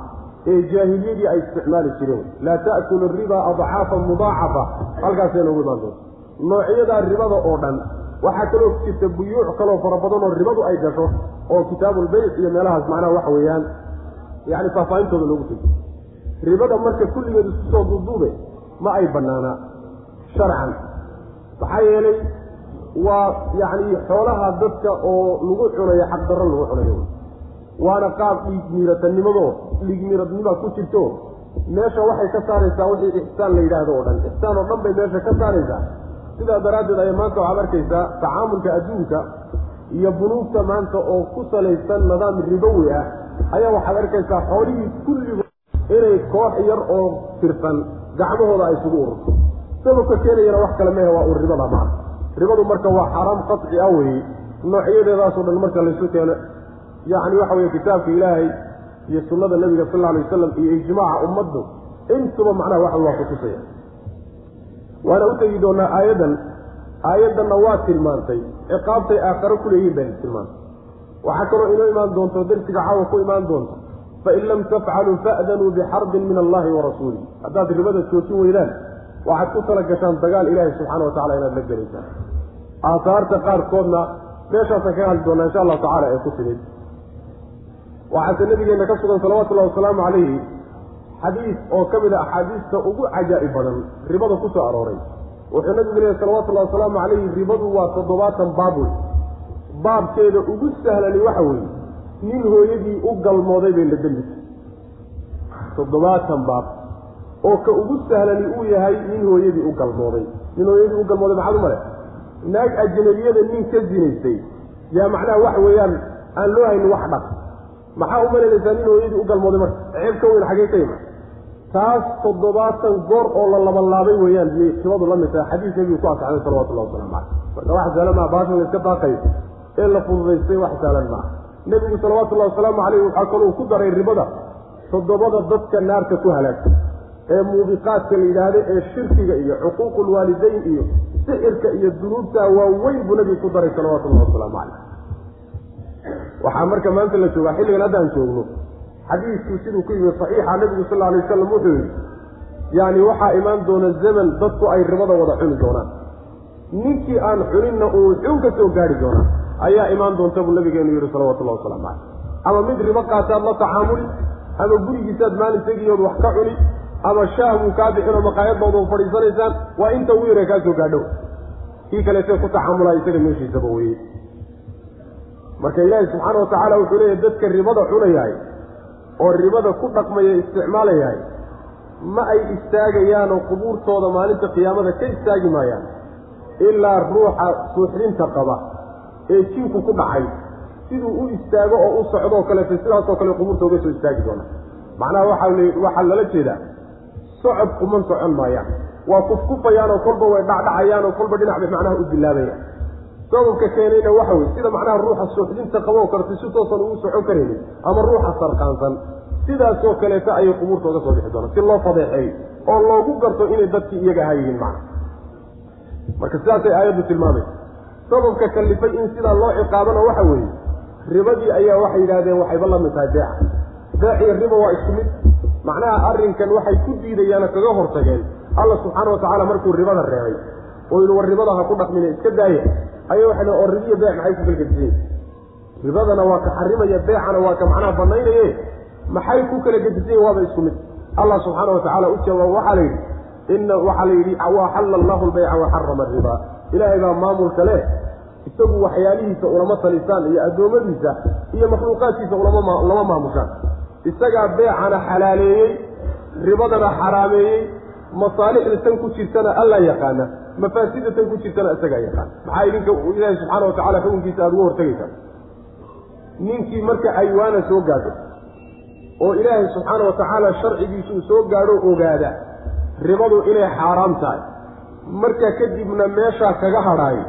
A: ee jaahiliyadii ay isticmaali jireen. laa ta'kulu riba adcaafan mudaacafa halkaasay noogu imaan doonta noocyadaa ribada oo dhan waxaa kaloo jirta buyuuc kaloo fara badan oo ribadu ay gasho oo kitaabulbeyc iyo meelahaas macnaha waxa weeyaan. yani faahfaahintooda loogu tegi ribada marka kulligeed isku soo duuduube ma ay bannaanaa sharcan. maxaa yeelay waa yacni xoolaha dadka oo lagu cunayo xaqdarro lagu cunayo. Waana qaab dhiig miiratanimadoo dhiig ku jirto. Meesha waxay ka saaraysaa wixii ixsaan la yidhaahdo oo dhan. Ixsaan oo dhan bay meesha ka saaraysaa. Sidaa daraaddeed ayaa maanta waxaad arkaysaa tacaamulka adduunka iyo bunuugta maanta oo ku salaysan nidaam ribowi ah. Ayaa waxaad arkaysaa xoolihii kulligood inay koox yar oo tirsan gacmahooda ay isugu ururto. Sababka keenayana wax kale mehe waa uu ribada maa ribadu marka waa xaaraam qaci ah weye noocyadeedaasoo dhan marka laysu keeno. Yacni waxa weye kitaabka ilaahay iyo sunnada nebiga sal alla alay wasalam iyo ijmaaca ummaddu intuba macnaha waxa waa kutusaya waana u tegi doonaa aayaddan aayaddanna waa tilmaantay. Ciqaabtay aakharo ku leeyihiin bay tilmaantay. Waxaa kaloo inoo imaan doonto darsiga caawa ku imaan doonto. Fain lam tafcaluu fa'danuu bixarbin min allahi wa rasuulih haddaad ribada joojin weydaan waxaad ku tala gashaan dagaal ilaahi subxana wa tacala inaad la gelaysaan aahaarta qaarkoodna meeshaasaan kaga hadli doonaa insha allahu tacala ee ku timid. Waxaase nabigeenna ka sugan salawatullahi wasalaamu calayhi xadiis oo ka mid a axaadiista ugu cajaa'ib badan ribada ku soo arooray. Wuxuu nabigu leeyahy salawatullahi wasalaamu calayhi ribadu waa toddobaatan baab wey baabkeeda ugu sahlani waxa weeye nin hooyadii u galmooday bay la dembisa. Toddobaatan baab oo ka ugu sahlani uu yahay nin hooyadii u galmooday. Nin hooyadii u galmooday maxaad u male? Naag ajnabiyada nin ka zinaysay yaa macnaha waxa weeyaan aan loo haynin wax dhaq maxaa u malaynaysaa nin hooyadii u galmooday marka? Ceeb ka weyn xagee ka ima taas toddobaatan goor oo la labanlaabay weeyaan biyay ribadu la mid tahay xadiis nebigu ku asaxday salawatullahi wasalaamu caleyh marka wax sahlan maa baashan la iska daaqayo ee la fududaystay wax sahlan maaha nebigu salawatullahi wasalaamu caleyh waxaa kaluu ku daray ribada. Toddobada dadka naarta ku halaagta ee muubiqaadka la yidhaahda ee shirkiga iyo xuquuqulwaalidayn iyo sixirka iyo dunuubta waaweyn buu nebigu ku daray salawatullahi wasalaamu caleyh waxaa marka maanta la joogaa xilligan haddaan joogno xadiisku siduu ku yimi saxiixa nebigu sal alay wasalam wuxuu yidhi yacni waxaa imaan doona zaman dadku ay ribada wada cuni doonaan. Ninkii aan xuninna uu xun ka soo gaari doonaa ayaa imaan doonta buu nabigeenu yidhi salawatullahi wasalaamu caleyh ama mid ribo qaataad la tacaamuli ama gurigiisaad maalin tegiyood wax ka cuni ama shaah buu kaa bixinoo maqaayadooda fadhiisanaysaan waa inta ugu yare kaa soo kii kaleetee ku tacaamulaa isaga meeshiisaba weye. Marka ilaahi subxaana wa tacaala wuxuu leeyahy dadka ribada cunayahay oo ribada ku dhaqmaya isticmaalayahay ma ay istaagayaanoo qubuurtooda maalinta qiyaamada ka istaagi maayaan ilaa ruuxa suuxdinta qaba ee jinku ku dhacay. Siduu u istaago oo u socdoo kaleeto sidaasoo kale qubuurta uga soo istaagi doona. Macnaha waxaa waxaa lala jeedaa socod kuman socon maayaan waa kufkufayaanoo kolba way dhacdhacayaanoo kolba dhinac bay macnaha u bilaabayaan. Sababka keenayna waxa weye sida macnaha ruuxa suuxdinta qaboo kaleto si toosan ugu socon karaynin ama ruuxa sarqaansan sidaasoo kaleeta ayay qubuurta uga soo bixi doonaan. Si loo fadeexeeyo oo loogu garto inay dadkii iyaga ahaa yihiin macna. Marka sidaasay aayaddu tilmaamaysa sababka kalifay in sidaa loo ciqaabana waxa weeye ribadii ayaa waxay yidhahdeen waxayba la mid tahay beeca beec iyo riba waa isku mid. Macnaha arrinkan waxay ku diidayaano kaga hortageen. Alla subxaana watacaala markuu ribada reebay oo yidhi war ribada ha ku dhaqmine iska daaya ayay waxay oo ribiyo beec maxay ku gelgediseen ribadana waa ka xarimaya beecana waa ka macnaha banaynaye maxay ku kala gedisayen waaba isku mid. Allah subxaana watacaala u jawaab waxaa la yidhi ina waxaa la yidhi waaxalla allahu lbayca waxarama ariba ilaahay baa maamulka leh. Isagu waxyaalihiisa ulama talisaan iyo addoommadiisa iyo makhluuqaadkiisa lama maamushaan isagaa beecana xalaaleeyey ribadana xaraameeyey masaalixda tan ku jirtana alla yaqaana mafaasida tan ku jirtana isagaa yaqaana. Maxaa idinka ilaahi subxaana watacala xukunkiisa aada uga hortagaysaa ninkii marka aywaana soo gaadho oo ilaahay subxaana watacaala sharcigiisa uu soo gaadho ogaada ribadu inay xaaraam tahay. Markaa kadibna meeshaa kaga hadhaayo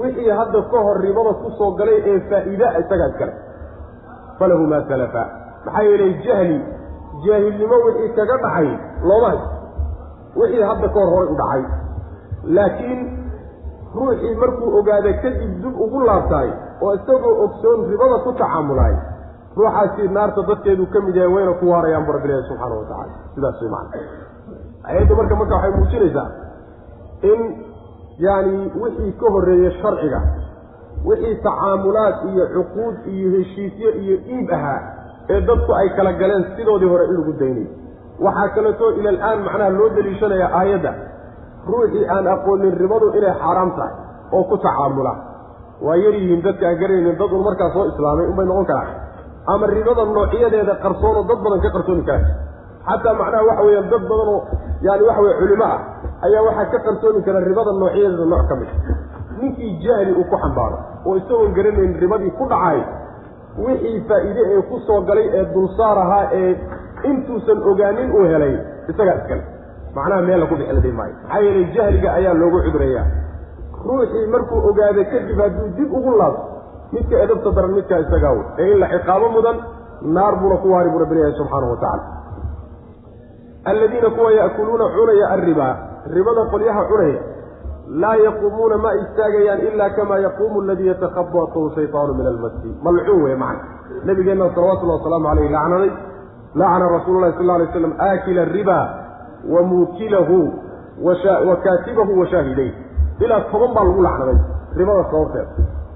A: wixii hadda ka hor ribada ku soo galay ee faa'iida isagaa iskale falahu maa salafa maxaa yeelay jahli jaahilnimo wixii kaga dhacay looma hay wixii hadda ka hor horay u dhacay. Laakiin ruuxii markuu ogaada kadib dib ugu laabtaay oo isagoo ogsoon ribada ku tacaamulaay ruuxaasi naarta dadkeedu ka mid yahay wayna ku waarayaan bu rabbi ilahi subxaana wa tacala sidaas way macana ayaddu marka marka waxay muujinaysaa in yaani wixii ka horreeyey sharciga wixii tacaamulaad iyo cuquud iyo heshiisyo iyo iib ahaa ee dadku ay kala galeen sidoodii hore in lagu daynayo. Waxaa kaleeto ila al-aan macnaha loo deliishanaya aayadda. Ruuxii aan aqoonin ribadu inay xaaraam tahay oo ku tacaamula. Waa yar yihiin dadka aan garaynin dad un markaa soo islaamay unbay noqon karaan. Ama ribada noocyadeeda qarsoonoo dad badan ka qarsoomi kara xataa macnaha waxa weeyaan dad badan oo yaani waxa weye culimo ah ayaa waxaa ka qarsoomi kara ribada noocyadeeda nooc ka mid. Ninkii jahli uu ku xambaaro oo isagoon garanayn ribadii ku dhacay wixii faa'iide ee ku soo galay ee dulsaar ahaa ee intuusan ogaanin uu helay isagaa iskale. Macnaha meel laku bixiladi maayo. Maxaa yeelay jahliga ayaa loogu cudurayaa ruuxii markuu ogaada kadib hadduu dib ugu laabto midka edabta daran midkaa isagaa wey ee in la ciqaabo mudan naar buuna ku waari buu rabbi leeyahay subxaanahu watacala alladiina kuwa ya'kuluuna cunaya arribaa ribada qolyaha cunaya laa yaquumuuna ma istaagayaan ila kama yaquumu aladii yatakhabatahu shaytaanu min almasi malcuun wey macna. Nabigeenna salawatullahi wasalaamu caleyh lacnaday lacana rasuulu lahi sal lla alay slam aakila ariba wa muukilahu wa kaatibahu wa shaahidayh ilaa toban baa lagu lacnaday ribada sababteeda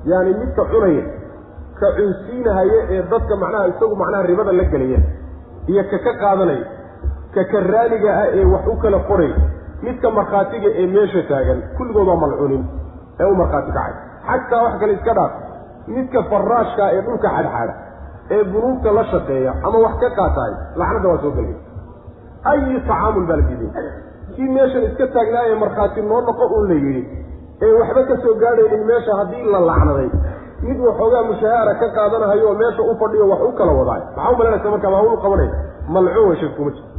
A: yaani midka cunaya ka cunsiinahaya ee dadka macnaha isagu macnaha ribada la gelaya iyo ka ka qaadanaya ka ka raaliga ah ee wax u kala qoray midka markhaatiga ee meesha taagan kulligood waa malcuunin ee u markhaati kacay xataa wax kale iska dhaaf midka faraashka ee dhulka xadxaada ee bunuugta la shaqeeya ama wax ka qaataay lacnadda waa soo gelay ayi tacaamul baa la diiday. Kii meeshan iska taagnaaye markhaati noo noqo uun la yidhi ee waxba ka soo gaadhaynin meesha haddii la lacnaday mid waxoogaa mushahaara ka qaadanahayo meesha u fadhiyo wax u kala wadaay. Maxaa u malanaysa markaa waa hawl qabanaya malcuun way shak kuma jirto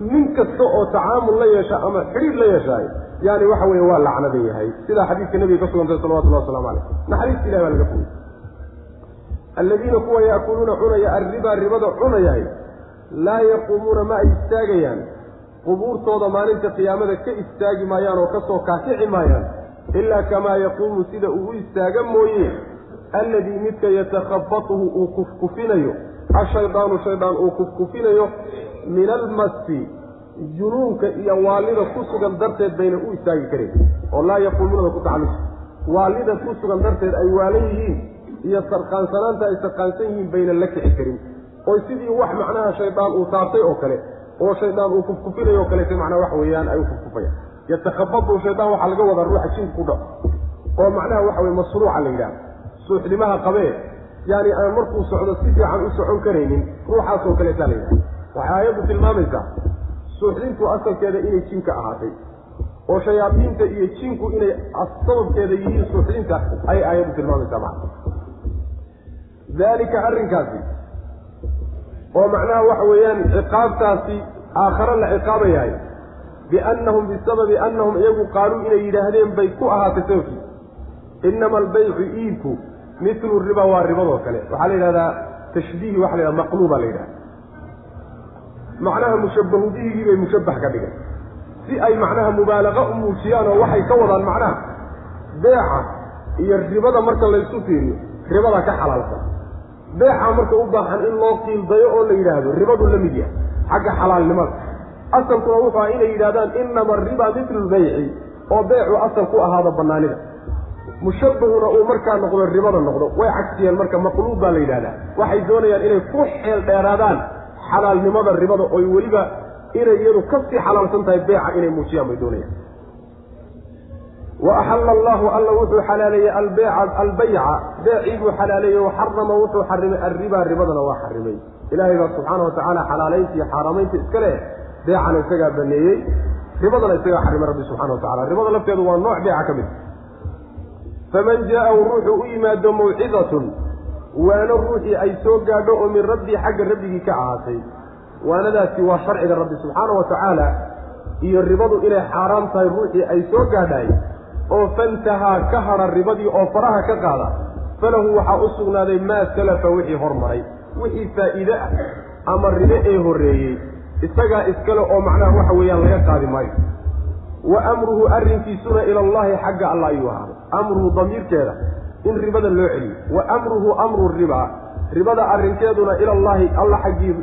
A: nin kasta oo tacaamul la yeesha ama xidhiir la yeeshaayo yaani waxa weeye waa lacnadan yahay. Sidaa xadiidka nabiga ka sugantay salawatullahi waslamu caleyh naxariista ilahi baa laga fogay alladiina kuwa yaakuluuna cunaya arribaa ribada cunayahay laa yaquumuuna ma ay istaagayaan. Qubuurtooda maalinta qiyaamada ka istaagi maayaan oo ka soo kaakici maayaan ilaa kamaa yaquumu sida uu istaaga mooye alladii midka yatakhabatuhu uu kufkufinayo. Ashaydaanu shaydaan uu kufkufinayo min almasi junuunka iyo waalida ku sugan darteed bayna u istaagi karin oo laa yaquumuunada ku tacallusa waalida ku sugan darteed ay waalan yihiin iyo sarqaansanaanta ay sarqaansan yihiin bayna la kici karin. Oo sidii wax macnaha shaydaan uu taabtay oo kale oo shaydaan uu kufkufinayo o kalete macnaha wax weeyaan ay u kufkufayaan. Yatakhabatu shaydaan waxaa laga wadaa ruuxa jinku ku dhaco oo macnaha waxa weye masruuca la yidhaha suuxdimaha qabee yaani aan markuu socdo si fiican u socon karaynin ruuxaasoo kaleetaa la yidhaha waxay aayaddu tilmaamaysaa suuxdintu asalkeeda inay jinka ahaatay oo shayaadiinta iyo jinku inay sababkeeda yihiin suuxdinta ayay aayaddu tilmaamaysaa macna daalika arrinkaasi oo macnaha waxa weeyaan ciqaabtaasi aakhare la ciqaabayahay biannahum bisababi annahum iyagu qaaluu inay yidhaahdeen bay ku ahaatay sababkii inama albaycu iibku mitlu riba waa ribadoo kale. Waxaa la yidhahdaa tashbiihi waxa la yidhahda maqluuba la yidhahda macnaha mushabbahu bihigii bay mushabbah ka dhigay si ay macnaha mubaalaqa u muujiyaan oo waxay ka wadaan macnaha beeca iyo ribada marka laysu fiiriyo ribada ka xalaalsan. Beeca marka u baahan in loo qiildayo oo la yidhaahdo ribadu la mid yahay xagga xalaalnimada. Asalkuna wuxuu aha inay yidhahdaan inama ariba mitlu lbayci oo beecu asal ku ahaado banaanida mushabbahuna uu markaa noqdo ribada noqdo way cagsiyeen marka maqluub baa la yidhahdaa waxay doonayaan inay ku xeel dheeraadaan xalaalnimada ribada oy weliba inay iyadu ka sii xalaalsan tahay beeca inay muujiyaan bay doonayaan. Wa axalla allahu alla wuxuu xalaaleeyey albayca. Beecii buu xalaaleeyey waxarama wuxuu xarimay alribaa ribadana waa xarimay. Ilaahay baa subxaana wa tacaala xalaalaynta iyo xaaramaynta iska leh beecana isagaa baneeyey ribadana isagaa xarimay rabbi subxana wa tacala ribada lafteedu waa nooc beeca ka mid. Faman jaa-ahu ruuxuu u yimaado mawcidatun waano ruuxii ay soo gaadho oo min rabbii xagga rabbigii ka ahaatay. Waanadaasi waa sharciga rabbi subxaana wa tacaala iyo ribadu inay xaaraam tahay ruuxii ay soo gaadhaay oo fantahaa ka hadha ribadii oo faraha ka qaada. Falahu waxaa u sugnaaday maa salafa wixii hormaray wixii faa'iide ah ama ribe ee horreeyey. Isagaa iskale oo macnaha waxa weeyaan laga qaadi maayo. Wa amruhu arrinkiisuna ila allahi xagga alla ayuu ahaaday amruhu damiirkeeda in ribada loo celiyo. Wa amruhu amru riba. Ribada arrinkeeduna ila allahi alla xaggii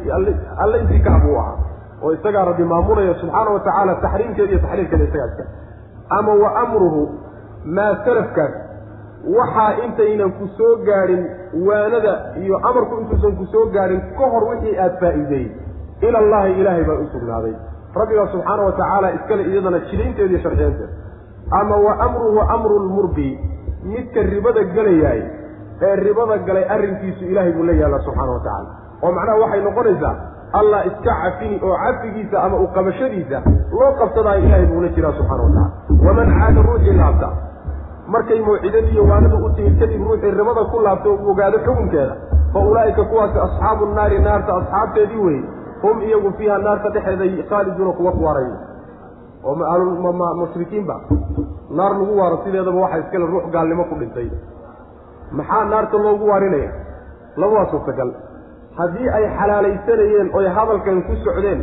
A: alle intii ka abuu ahaa. Oo isagaa rabbi maamulaya subxaana wa tacaala taxriimkeeda iyo taxliilkeeda isagaa iska ama wa amruhu maa salafkaas waxaa intaynan ku soo gaadhin waanada iyo amarku intuusan ku soo gaadhin ka hor wixii aada faa'iideeyey. Ila allahi ilaahay baa u sugnaaday. Rabbigaa subxaana wa tacaala iskale iyadana jidaynteeda iyo sharciyanteeda ama wa amruhu amru lmurbi midka ribada gelayaay ee ribada galay arrinkiisu ilaahay buu la yaallaa subxaana wa tacaala. oo macnaha waxay noqonaysaa allah iska cafini oo cafigiisa ama u qabashadiisa loo qabsadaayo ilaahay buula jiraa subxana wa tacala waman caada ruuxii laabta markay mawcidadii iyo waanadu u timid kadib ruuxii ribada ku laabta oo ogaado xukunkeeda fa ulaa'ika kuwaasi asxaabu naari naarta asxaabteedii weye hum iyagu fiiha naarta dhexeeda khaaliduuna kuwa ku waarayo oo mushrikiinba naar lagu waaro sideedaba waxaa iskale ruux gaalnimo ku dhintay. Maxaa naarta loogu waarinaya? Labaa suurtagal. Haddii ay xalaalaysanayeen oy hadalkan ku socdeen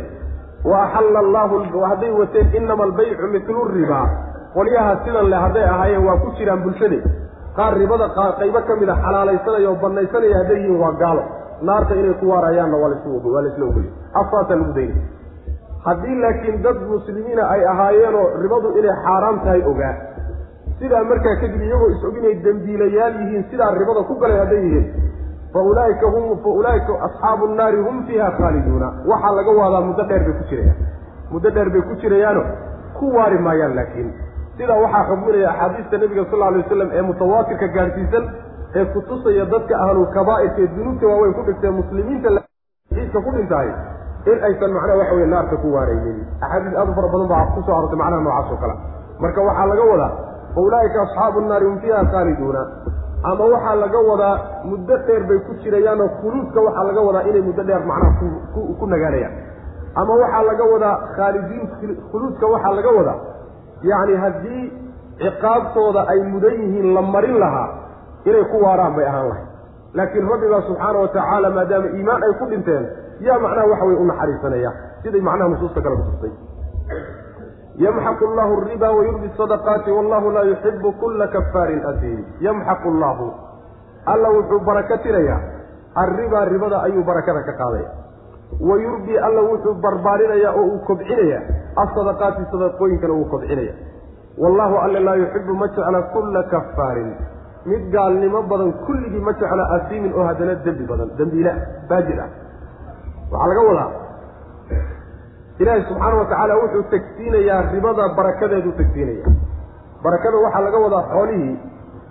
A: wa axalla allaahu hadday wateen inama albaycu mitlu ribaa qolyaha sidan le hadday ahaayeen waa ku jiraan bulshade. Qaar ribada qaybo ka mid a xalaalaysanaya oo banaysanaya hadday yihiin waa gaalo. Naarta inay ku waarayaanna waa laisla ogolya afaasaa lagu daynay haddii laakiin dad muslimiina ay ahaayeenoo ribadu inay xaaraam tahay ogaa. Sidaa markaa kadib iyagoo is-og inay dembiilayaal yihiin sidaa ribada ku galay hadday yihiin. Fa ulaaika hum fa ulaaika asxaabu nnaari hum fiiha khaaliduuna. Waxaa laga waadaa muddo dheer bay ku jirayaan. Muddo dheer bay ku jirayaano ku waari maayaan laakiin. Sidaa waxaa xugminaya axaadiista nebiga sal alay wasalam ee mutawaatirka gaadhsiisan ee kutusaya dadka ahlul kabaa'irka ee dunuubta waaweyn ku dhigtee muslimiinta ciidka ku dhintahay in aysan macnaha waxa weye naarta ku waaraynin. Axaadiis aad u fara badan baa ku soo arortay macnaha noocaas oo kale. Marka waxaa laga wadaa fa ulaaika asxaabu nnaari hum fiiha khaaliduuna. Ama waxaa laga wadaa muddo dheer bay ku jirayaanoo khuluudka waxaa laga wadaa inay muddo dheer macnaha ku nagaanayaan. Ama waxaa laga wadaa khaalidiin khuluudka waxaa laga wadaa yacni haddii ciqaabtooda ay mudan yihiin la marin lahaa inay ku waaraan bay ahaan lahay laakiin rabbigaa subxaana wa tacaala maadaama iimaan ay ku dhinteen yaa macnaha waxa weye u naxariisanaya. Siday macnaha nusuusta kale kutustay yamxaqu allahu ariba wayurbi sadaqaati wallahu laa yuxibu kulla kafaarin asiim. Yamxaqu allahu alla wuxuu baraka tirayaa. Arribaa ribada ayuu barakada ka qaadaya wa yurbi alla wuxuu barbaarinayaa oo uu kobcinayaa. Asadaqaati sadaqooyinkana wuu kobcinaya wallahu alle laa yuxibu ma jecla kulla kafaarin mid gaalnimo badan kulligii ma jecla asiimin oo haddana dembi badan dembiila baajir ah waxaa laga wadaa. Ilaahi subxaana wa tacaala wuxuu tegsiinayaa ribada barakadeeduu tegsiinaya. Barakada waxaa laga wadaa xoolihii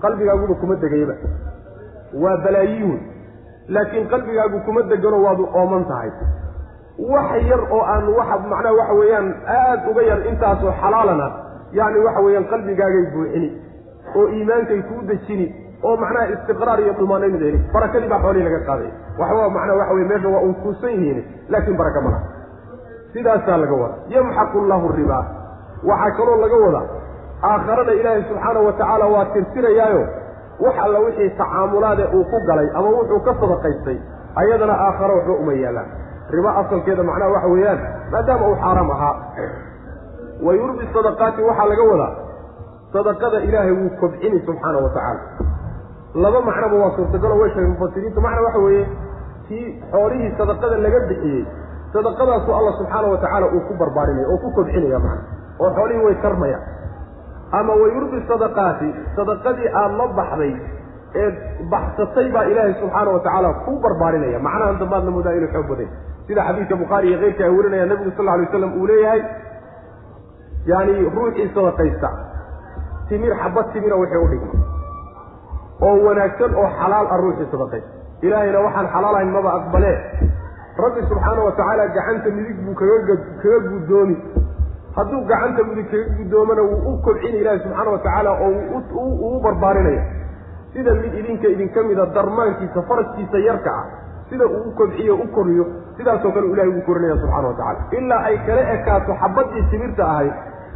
A: qalbigaaguba kuma degayba. Waa balaayiin laakiin qalbigaagu kuma degano waadu ooman tahay. Wax yar oo aan waxa macnaha waxa weeyaan aada uga yar intaasoo xalaalana yacni waxa weeyaan qalbigaagay buuxini oo iimaankay kuu dejini oo macnaha istiqraar iyo dhumaanayn heli barakadii baa xoolihii laga qaaday. Waxba macnaha waxa weye meesha waa un kuusan yihiin laakiin baraka ma laha. Sidaasaa laga wada yamxaqu llahu ribaa waxaa kaloo laga wadaa aakharada ilaahay subxaanahu wa tacaala waa tirtirayaayo. Wax alla wixii tacaamulaade uu ku galay ama wuxuu ka sadaqaystay ayadana aakharo waxba uma yaallaan. Riba asalkeeda macnaha waxa weeyaan maadaama uu xaaraam ahaa. Wa yurbi sadaqaati waxaa laga wadaa sadaqada ilaahay wuu kobcini subxaana wa tacaala laba macnoba waa suurtagalo way sheegay mufasiriintu. Macna waxa weeye kii xoolihii sadaqada laga bixiyey sadaqadaasu alla subxaana wa tacaala uu ku barbaarinaya oo ku kobcinaya macna oo xoolihii way tarmaya ama wayurbi sadaqaati sadaqadii aada la baxday ee baxsatay baa ilaahay subxaana wa tacaala ku barbaarinaya. Macnahan dambaadna moodaa inuu xoog baday sida xadiidka bukhaari iyo keyrka ay warinayaan nabigu sal lla alay waslam uu leeyahay yani ruuxii sadaqaysta timir xabad timira wixii u dhigma oo wanaagsan oo xalaal ah ruuxii sadaqaysta ilaahayna waxaan xalaalahayn maba aqbalee rabbi subxaana wa tacaala gacanta midig buu kaga kaga guddoomi hadduu gacanta midig kaga guddoomana wuu u kobcina ilaahi subxaana wa tacaala oo uu barbaarinaya. Sida mid idinka idinka mida darmaankiisa faraskiisa yarka ah sida uu u kobciyo u koriyo sidaasoo kale ilahay ugu korinaya subxana wa tacala ilaa ay kala ekaato xabadii timirta ahayd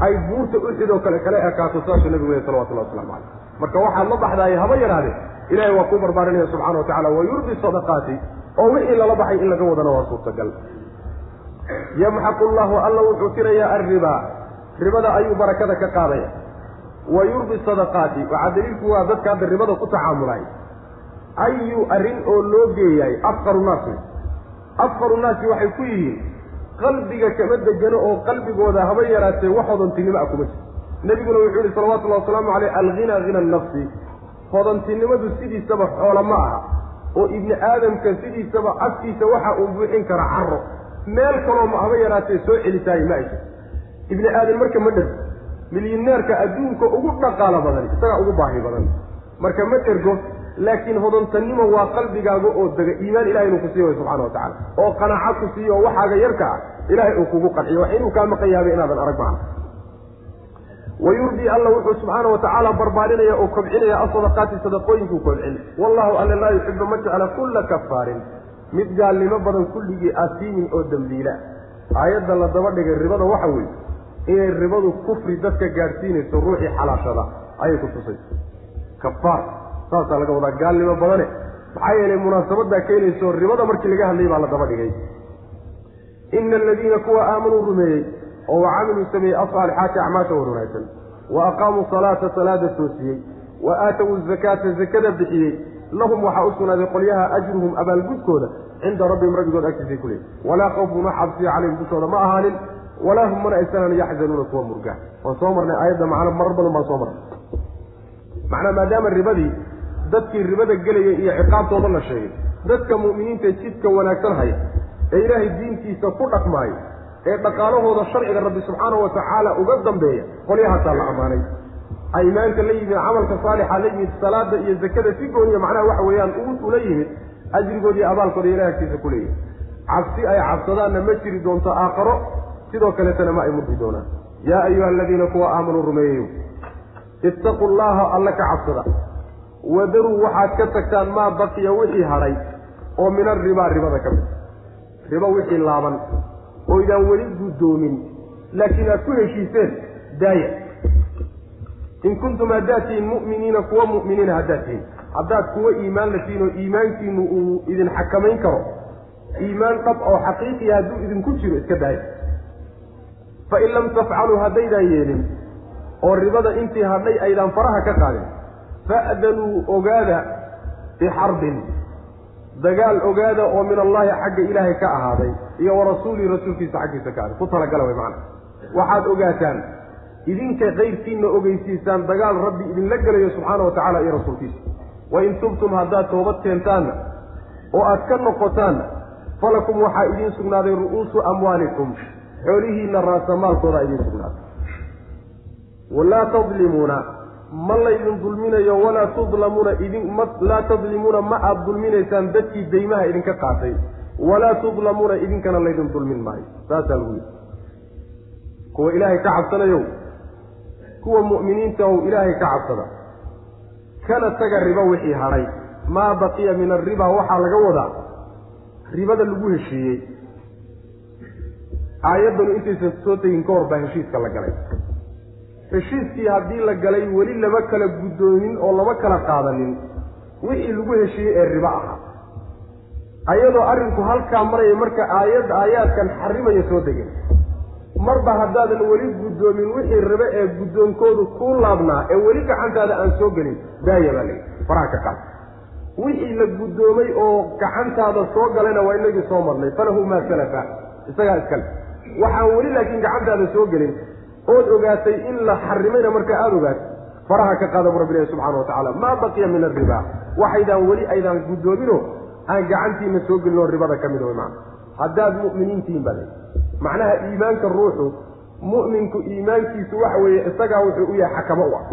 A: ay buurta uxid oo kale kala ekaato saasuu nabigu wey salawatullah waslamu caleyh marka waxaad la baxdaay haba yaraade ilahay waa kuu barbaarinaya subxana wa tacala wa yurbi sadaqaati oo wixii lala baxay in laga wadana waa suurtagal. Yamxaqu llahu alla wuxuu tirayaa arribaa ribada ayuu barakada ka qaadaya wa yurbi sadaqaati waxaa daliilku waa dadka hadda ribada ku tacaamulay. Ayu arrin oo loo geeyaay afqaru naasi. Afqaru naasi waxay ku yihiin qalbiga kama degano oo qalbigooda haba yaraatee wax hodantinimo ah kuma jiro nebiguna wuxuu yihi salawatullahi wasalaamu caleyh alghina hina nafsi. Hodantinimadu sidiisaba xoola ma aha oo ibni aadamka sidiisaba afkiisa waxa uu buuxin kara caro meel kaloo ma haba yaraatee soo celitaay ma aysa ibni aadam marka ma dhergo milyaneerka adduunka ugu dhaqaalo badan isagaa ugu baahi badan. Marka ma dhergo laakiin hodantanimo waa qalbigaaga oo dega iimaan ilahay inuu ku siiyo subxana wa tacala oo qanaaco ku siiyo oo waxaaga yarka ah ilaahay uu kugu qanciyo wax inuu kaa maqan yahabay inaadan arag macna wa yurdi alla wuxuu subxaana wa tacaala barbaarinaya oo kobcinaya asadaqaati sadaqooyinkuu kobcin wallahu alla laa yuxibu ma jecla kulla kafaarin mid gaalnimo badan kulligii asiimin oo dembiila aayadda la daba dhigay ribada waxa weeye inay ribadu kufri dadka gaadhsiinayso ruuxii xalaashada ayay ku tusayso kafaar saasaa laga wadaa gaalnimo badane maxaa yeelay munaasabadaa keenayso ribada markii laga hadlayay baa la daba dhigay ina aladiina kuwa aamanuu rumeeyey oo wa camiluu sameeyey asaalixaati acmaasha war wanaagsan wa aqaamuu salaata salaada toosiyey. Wa aatawu zakaata zakada bixiyey. Lahum waxaa u sugnaaday qolyaha ajruhum abaalgudkooda cinda rabbihim rabbigood agtiisay ku leey walaa khawfun wax cabsiya calayhim dushooda ma ahaanin. Walaa hum mana aysanan yaxzanuuna kuwa murga. Waan soo marnay aayadda macna marar badan baan soo marnay. Macnaa maadaama ribadii dadkii ribada gelaya iyo ciqaabtooda la sheegay dadka mu'miniinta jidka wanaagsan haya ee ilaahay diintiisa ku dhaqmaayo ee dhaqaalahooda sharciga rabbi subxaanahu wa tacaala uga dambeeya qolyahaasaa la ammaanay. Aymaanka la yimid camalka saalixa la yimid salaada iyo zakada si gooniya macnaha waxa weeyaan ula yimid ajrigoodi iyo abaalkooda ilahay agtiisa ku leeyahay cabsi ay cabsadaanna ma jiri doonto aakharo sidoo kaletana ma ay murdi doonaan. Yaa ayuha aladiina kuwa aamanuu rumeeyayo ittaquu llaha alla ka cabsada. Wadaruu waxaad ka tagtaan maa baqiya wixii hadhay oo min arribaa ribada ka mid. Ribo wixii laaban oo idaan weli guddoomin laakiin aad ku heshiiseen daaya. In kuntum haddaad tihiin mu'miniina kuwa mu'miniina haddaad tihiin. Haddaad kuwa iimaan la tihiin oo iimaankiinu uu idin xakamayn karo. Iimaan dhab oo xaqiiqiya hadduu idinku jiro iska daaya. Fa in lam tafcaluu haddaydaan yeelin oo ribada intii hadhay aydaan faraha ka qaadin fa'danuu ogaada bixarbin dagaal ogaada oo min allaahi xagga ilaahay ka ahaaday iyo wa rasuulihi rasuulkiisa xaggiisa ka ahaaday. Ku talagala way macana waxaad ogaataan idinka kayrkiinna ogeysiisaan dagaal rabbi idinla gelayo subxaana wa tacala iyo rasuulkiisa. Wain tubtum haddaad toobad keentaanna oo aad ka noqotaanna falakum waxaa idiin sugnaaday ru'uusu amwaalikum. Xoolihiinna raasamaalkoodaa idiin sugnaaday. Walaa tadlimuuna ma laydin dulminayo walaa tudlamuuna idin ma laa tadlimuuna ma aada dulminaysaan dadkii daymaha idinka qaatay. Walaa tudlamuuna idinkana laydin dulmin maayo saasaa lagu yidhi. Kuwa ilaahay ka cabsanayow kuwa mu'miniinta ow ilaahay ka cabsada kana taga ribo wixii hadhay. Maa baqiya min arriba waxaa laga wadaa? Ribada lagu heshiiyey. Aayaddanu intaysan soo tegin ka hor baa heshiiska la galay heshiiskii haddii la galay weli lama kala guddoomin oo lama kala qaadanin wixii lagu heshiiyey ee ribo ahaa ayadoo arrinku halkaa maraya marka aayad aayaadkan xarimaya soo degen marba haddaadan weli guddoomin wixii ribe ee guddoonkoodu kuu laabnaa ee weli gacantaada aan soo gelin daaya baa layihi faraha ka qaad. Wixii la guddoomay oo gacantaada soo galayna waa inagii soo marnay falahu maa salafa. Isagaa iskale. Waxaan weli laakiin gacantaada soo gelin ood ogaatay in la xarimayna markaa aada ogaatay. Faraha ka qaada bu rabbi ilahi subxana wa tacala maa baqiya min arriba waxaydaan weli aydaan guddoominoo aan gacantiina soo gelin oo ribada ka mid way macana haddaad mu'miniintihiin baa macnaha iimaanka ruuxu mu'minku iimaankiisu waxa weeye isagaa wuxuu u yahay xakamo u ah.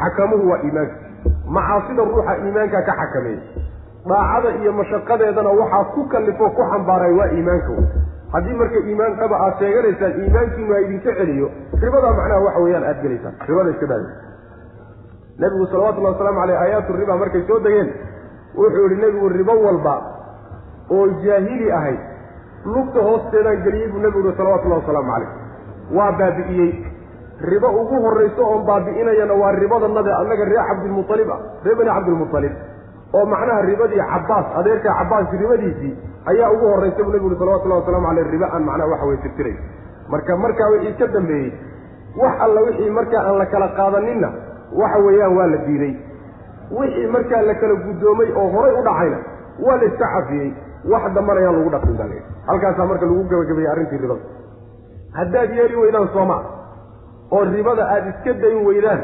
A: Xakamuhu waa iimaankiisa. Macaasida ruuxa iimaanka ka xakameeya. Daacada iyo mashaqadeedana waxaa ku kallifoo ku xambaaray waa iimaanka haddii marka iimaan dhaba aad sheeganaysaan iimaankiinu ha idinka celiyo. Ribadaa macnaha waxa weeyaan aad gelaysaan. Ribada iska daadi nebigu salawatullahi wasalaamu caleyh aayaatu riba markay soo degeen wuxuu yihi nebigu ribo walba oo jaahili ahayd lugta hoosteedaan geliyey buu nebigu yihi salawatullahi wasalaamu caleyh waa baabi'iyey. Ribo ugu horrayso oon baabi'inayana waa ribadanada annaga reer cabdilmualib ah reer bani cabdilmualib oo macnaha ribadii cabbaas adeerkaa cabbaas ribadiisii ayaa ugu horraysa buu nebigu yihi salawatullahi wasalamu caleyh ribo aan macnaha waxa weye tirtiray. Marka markaa wixii ka dambeeyey. Wax alla wixii markaa aan la kala qaadaninna waxa weeyaan waa la diiday wixii markaa la kala guddoomay oo horay u dhacayna waa la iska cafiyey. Wax dambana yaan lagu dhaqin baa la halkaasaa marka lagu gabagabeeyey arrintii ribada. Haddaad yeeli weydaan sooma oo ribada aada iska dayn weydaan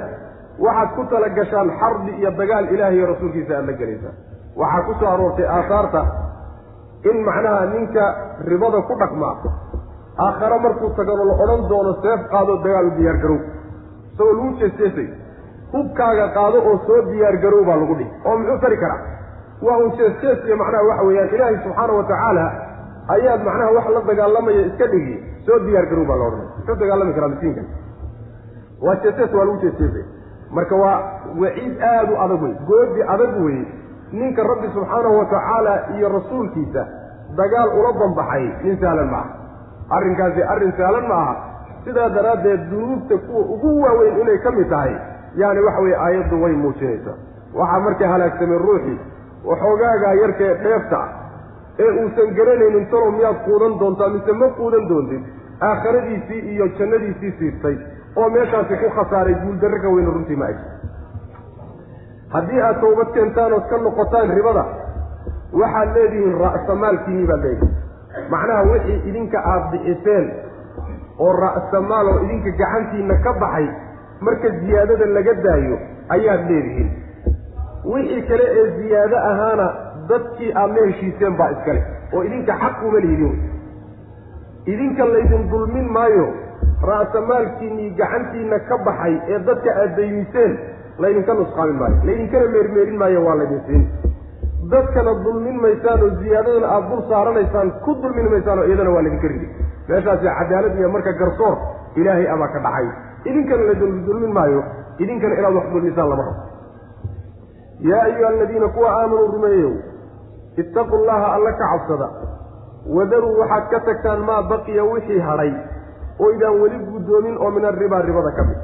A: waxaad ku tala gashaan xarbi iyo dagaal ilaahay iyo rasuulkiisa aada la gelaysaan waxaa ku soo aroortay aahaarta in macnaha ninka ribada ku dhaqmaa aakhare markuu tagano la odhan doono seef qaadoo dagaal diyaargarow isagoo lagu jeesjeesay hubkaaga qaado oo soo diyaargarow baa lagu dhihi oo muxuu tari karaa? Waa un jees-jees iyo macnaha waxa weeyaan. Ilaahay subxaana wa tacaala ayaad macnaha wax la dagaalamaya iska dhigi soo diyaargarow baa la odhanaya. Muxuu dagaalami karaa miskiinkan waa jees-jees waa lagu jees-jeesay marka waa waciid aada u adag wey goodi adag wey ninka rabbi subxaanahu wa tacaala iyo rasuulkiisa dagaal ula banbaxay nin sahlan ma aha. Arrinkaasi arrin sahlan ma aha. Sidaa daraaddeed dunuubta kuwa ugu waaweyn inay ka mid tahay yaani waxa weye aayaddu way muujinaysaa waxaa marka halaagsamay ruuxii waxoogaagaa yarka ee dheefta ah ee uusan garanaynin talow miyaad quudan doontaa mise ma quudan doontid aakhiradiisii iyo jannadiisii siirtay oo meeshaasi ku khasaaray guuldarro ka weyna runtii ma eg haddii aad tawbad keentaan ood ka noqotaan ribada waxaad leedihiin ra'samaalkiinii baad leedihin macnaha wixii idinka aada bixiseen oo ra'samaal oo idinka gacantiinna ka baxay marka ziyaadada laga daayo ayaad leedihiin. Wixii kale ee ziyaado ahaana dadkii aad la heshiiseen baa iskale oo idinka xaq uma lihidin idinka laydin dulmin maayo ra'samaalkiinnii gacantiinna ka baxay ee dadka aad daymiseen laydinka nusqaamin maayo laydinkana meermeerin maayo waa laydin siin. Dadkana dulmin maysaan oo ziyaadadana aada dul saaranaysaan ku dulmin maysaan iyadana waa laydinka ridi. Meeshaasi cadaalad iyo marka garsoor ilaahay abaa ka dhacay. Idinkana laydin dulmin maayo idinkana inaad wax dulmisaan lama rabo yaa ayuha aladiina kuwa aamanuu rumeeyow ittaqu llaha alla ka cabsada wadaruu waxaad ka tagtaan maa baqiya wixii hadhay oo idaan weli guddoomin oo min arribaa ribada ka mid.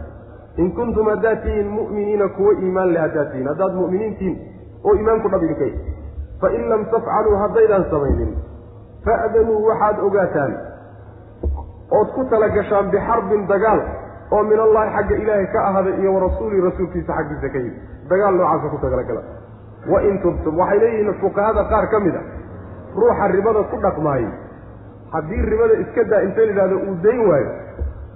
A: In kuntum haddaad tihiin mu'miniina kuwo iimaan leh haddaad tihiin haddaad mu'miniintihiin oo iimaanku dhab idinka y fain lam tafcaluu haddaydaan samaynin fa'danuu waxaad ogaataan ood ku tala gashaan bixarbin dagaal oo min allahi xagga ilaahay ka ahaaday iyo warasuulihi rasuulkiisa xaggiisa ka yimi dagaal noocaasa ku tagalagala wain tubtum waxay leeyihiin fuqahada qaar ka mid a ruuxa ribada ku dhaqmaayey haddii ribada iska daa inta layidhahdo uu dayn waayo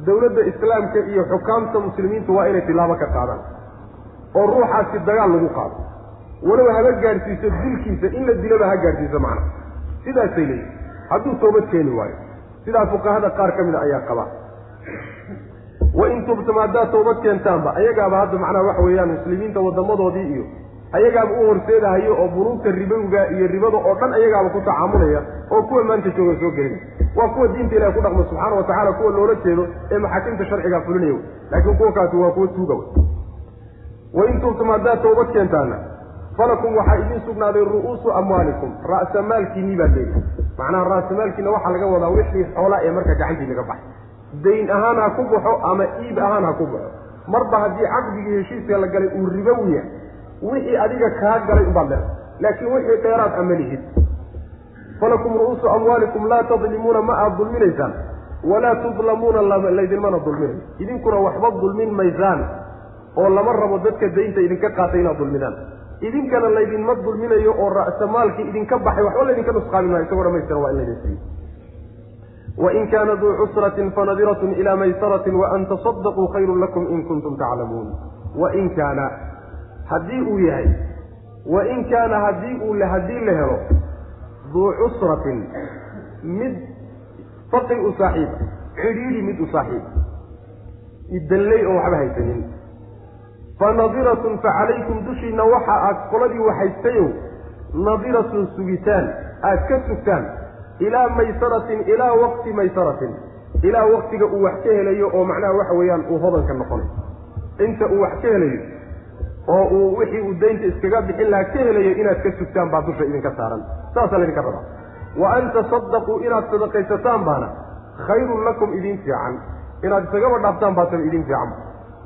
A: dowladda islaamka iyo xukaamta muslimiintu waa inay tilaabo ka qaadaan oo ruuxaasi dagaal lagu qaado. Walow haba gaadhsiiso dilkiisa in la dilaba ha gaadhsiiso macna. Sidaasay leeyihiin hadduu toobad keeni waayo sidaa fuqahada qaar ka mida ayaa qabaa wain tubtum haddaad toobad keentaanba ayagaaba hadda macnaha waxa weeyaan muslimiinta waddamadoodii iyo ayagaaba u horseedahayo oo bunuugta ribowga iyo ribada oo dhan ayagaaba ku tacaamulaya oo kuwa maanta jooga soo gelina. Waa kuwa diinta ilahi ku dhaqma subxaana watacala kuwa loola jeedo ee maxaakimta sharcigaa fulinaya. Laakiin kuwa kaasi waa kuwa tuuga wain tubtum haddaad toobad keentaana falakum waxaa idiin sugnaaday ru'uusu amwaalikum. Ra'samaalkiinii baa leeyahy macnaha ra'samaalkiina waxaa laga wadaa wixii xoolaa ee marka gacantii laga baxay. Dayn ahaan ha ku baxo ama iib ahaan ha ku baxo. Marba haddii caqdigii heshiiska la galay uu ribowiya wixii adiga kaa galay ubaad leedahay laakiin wixii dheeraad ama lihid. Falakum ru'uusu amwaalikum laa tadlimuuna ma aad dulminaysaan. Walaa tudlamuuna laydinmana dulminayo idinkuna waxba dulmin maysaan oo lama rabo dadka daynta idinka qaatay inaad dulmidaan idinkana laydinma dulminayo oo ra'samaalkii idinka baxay waxba laydinka nusqaamin maayo. Isagoo dhamaystiran waa in laydin siiyo wain kaana duu cusratin fanadiratun ilaa maysaratin waan tasadaquu khayrun lakum in kuntum taclamuun. Wain kaana haddii uu yahay wain kaana haddii uu haddii la helo duu cusratin mid faqi u saaxiiba cidhiidhi mid u saaxiiba idalley oo waxba haysanin. Fa nadiratun fa calaykum dushiinna waxa aad qoladii waxaystayow nadiratun sugitaan aad ka sugtaan ilaa maysaratin ilaa waqti maysaratin ilaa waqtiga uu wax ka helayo oo macnaha waxa weeyaan uu hodanka noqonay. Inta uu wax ka helayo oo uu wixii uu daynta iskaga bixin lahaa ka helayo inaad ka sugtaan baa dusha idinka saaran. Saasaa laydinka rabaa wa an tasadaquu inaad sadaqaysataan baana khayrun lakum idin fiican. Inaad isagaba dhaaftaan baataba idin fiican.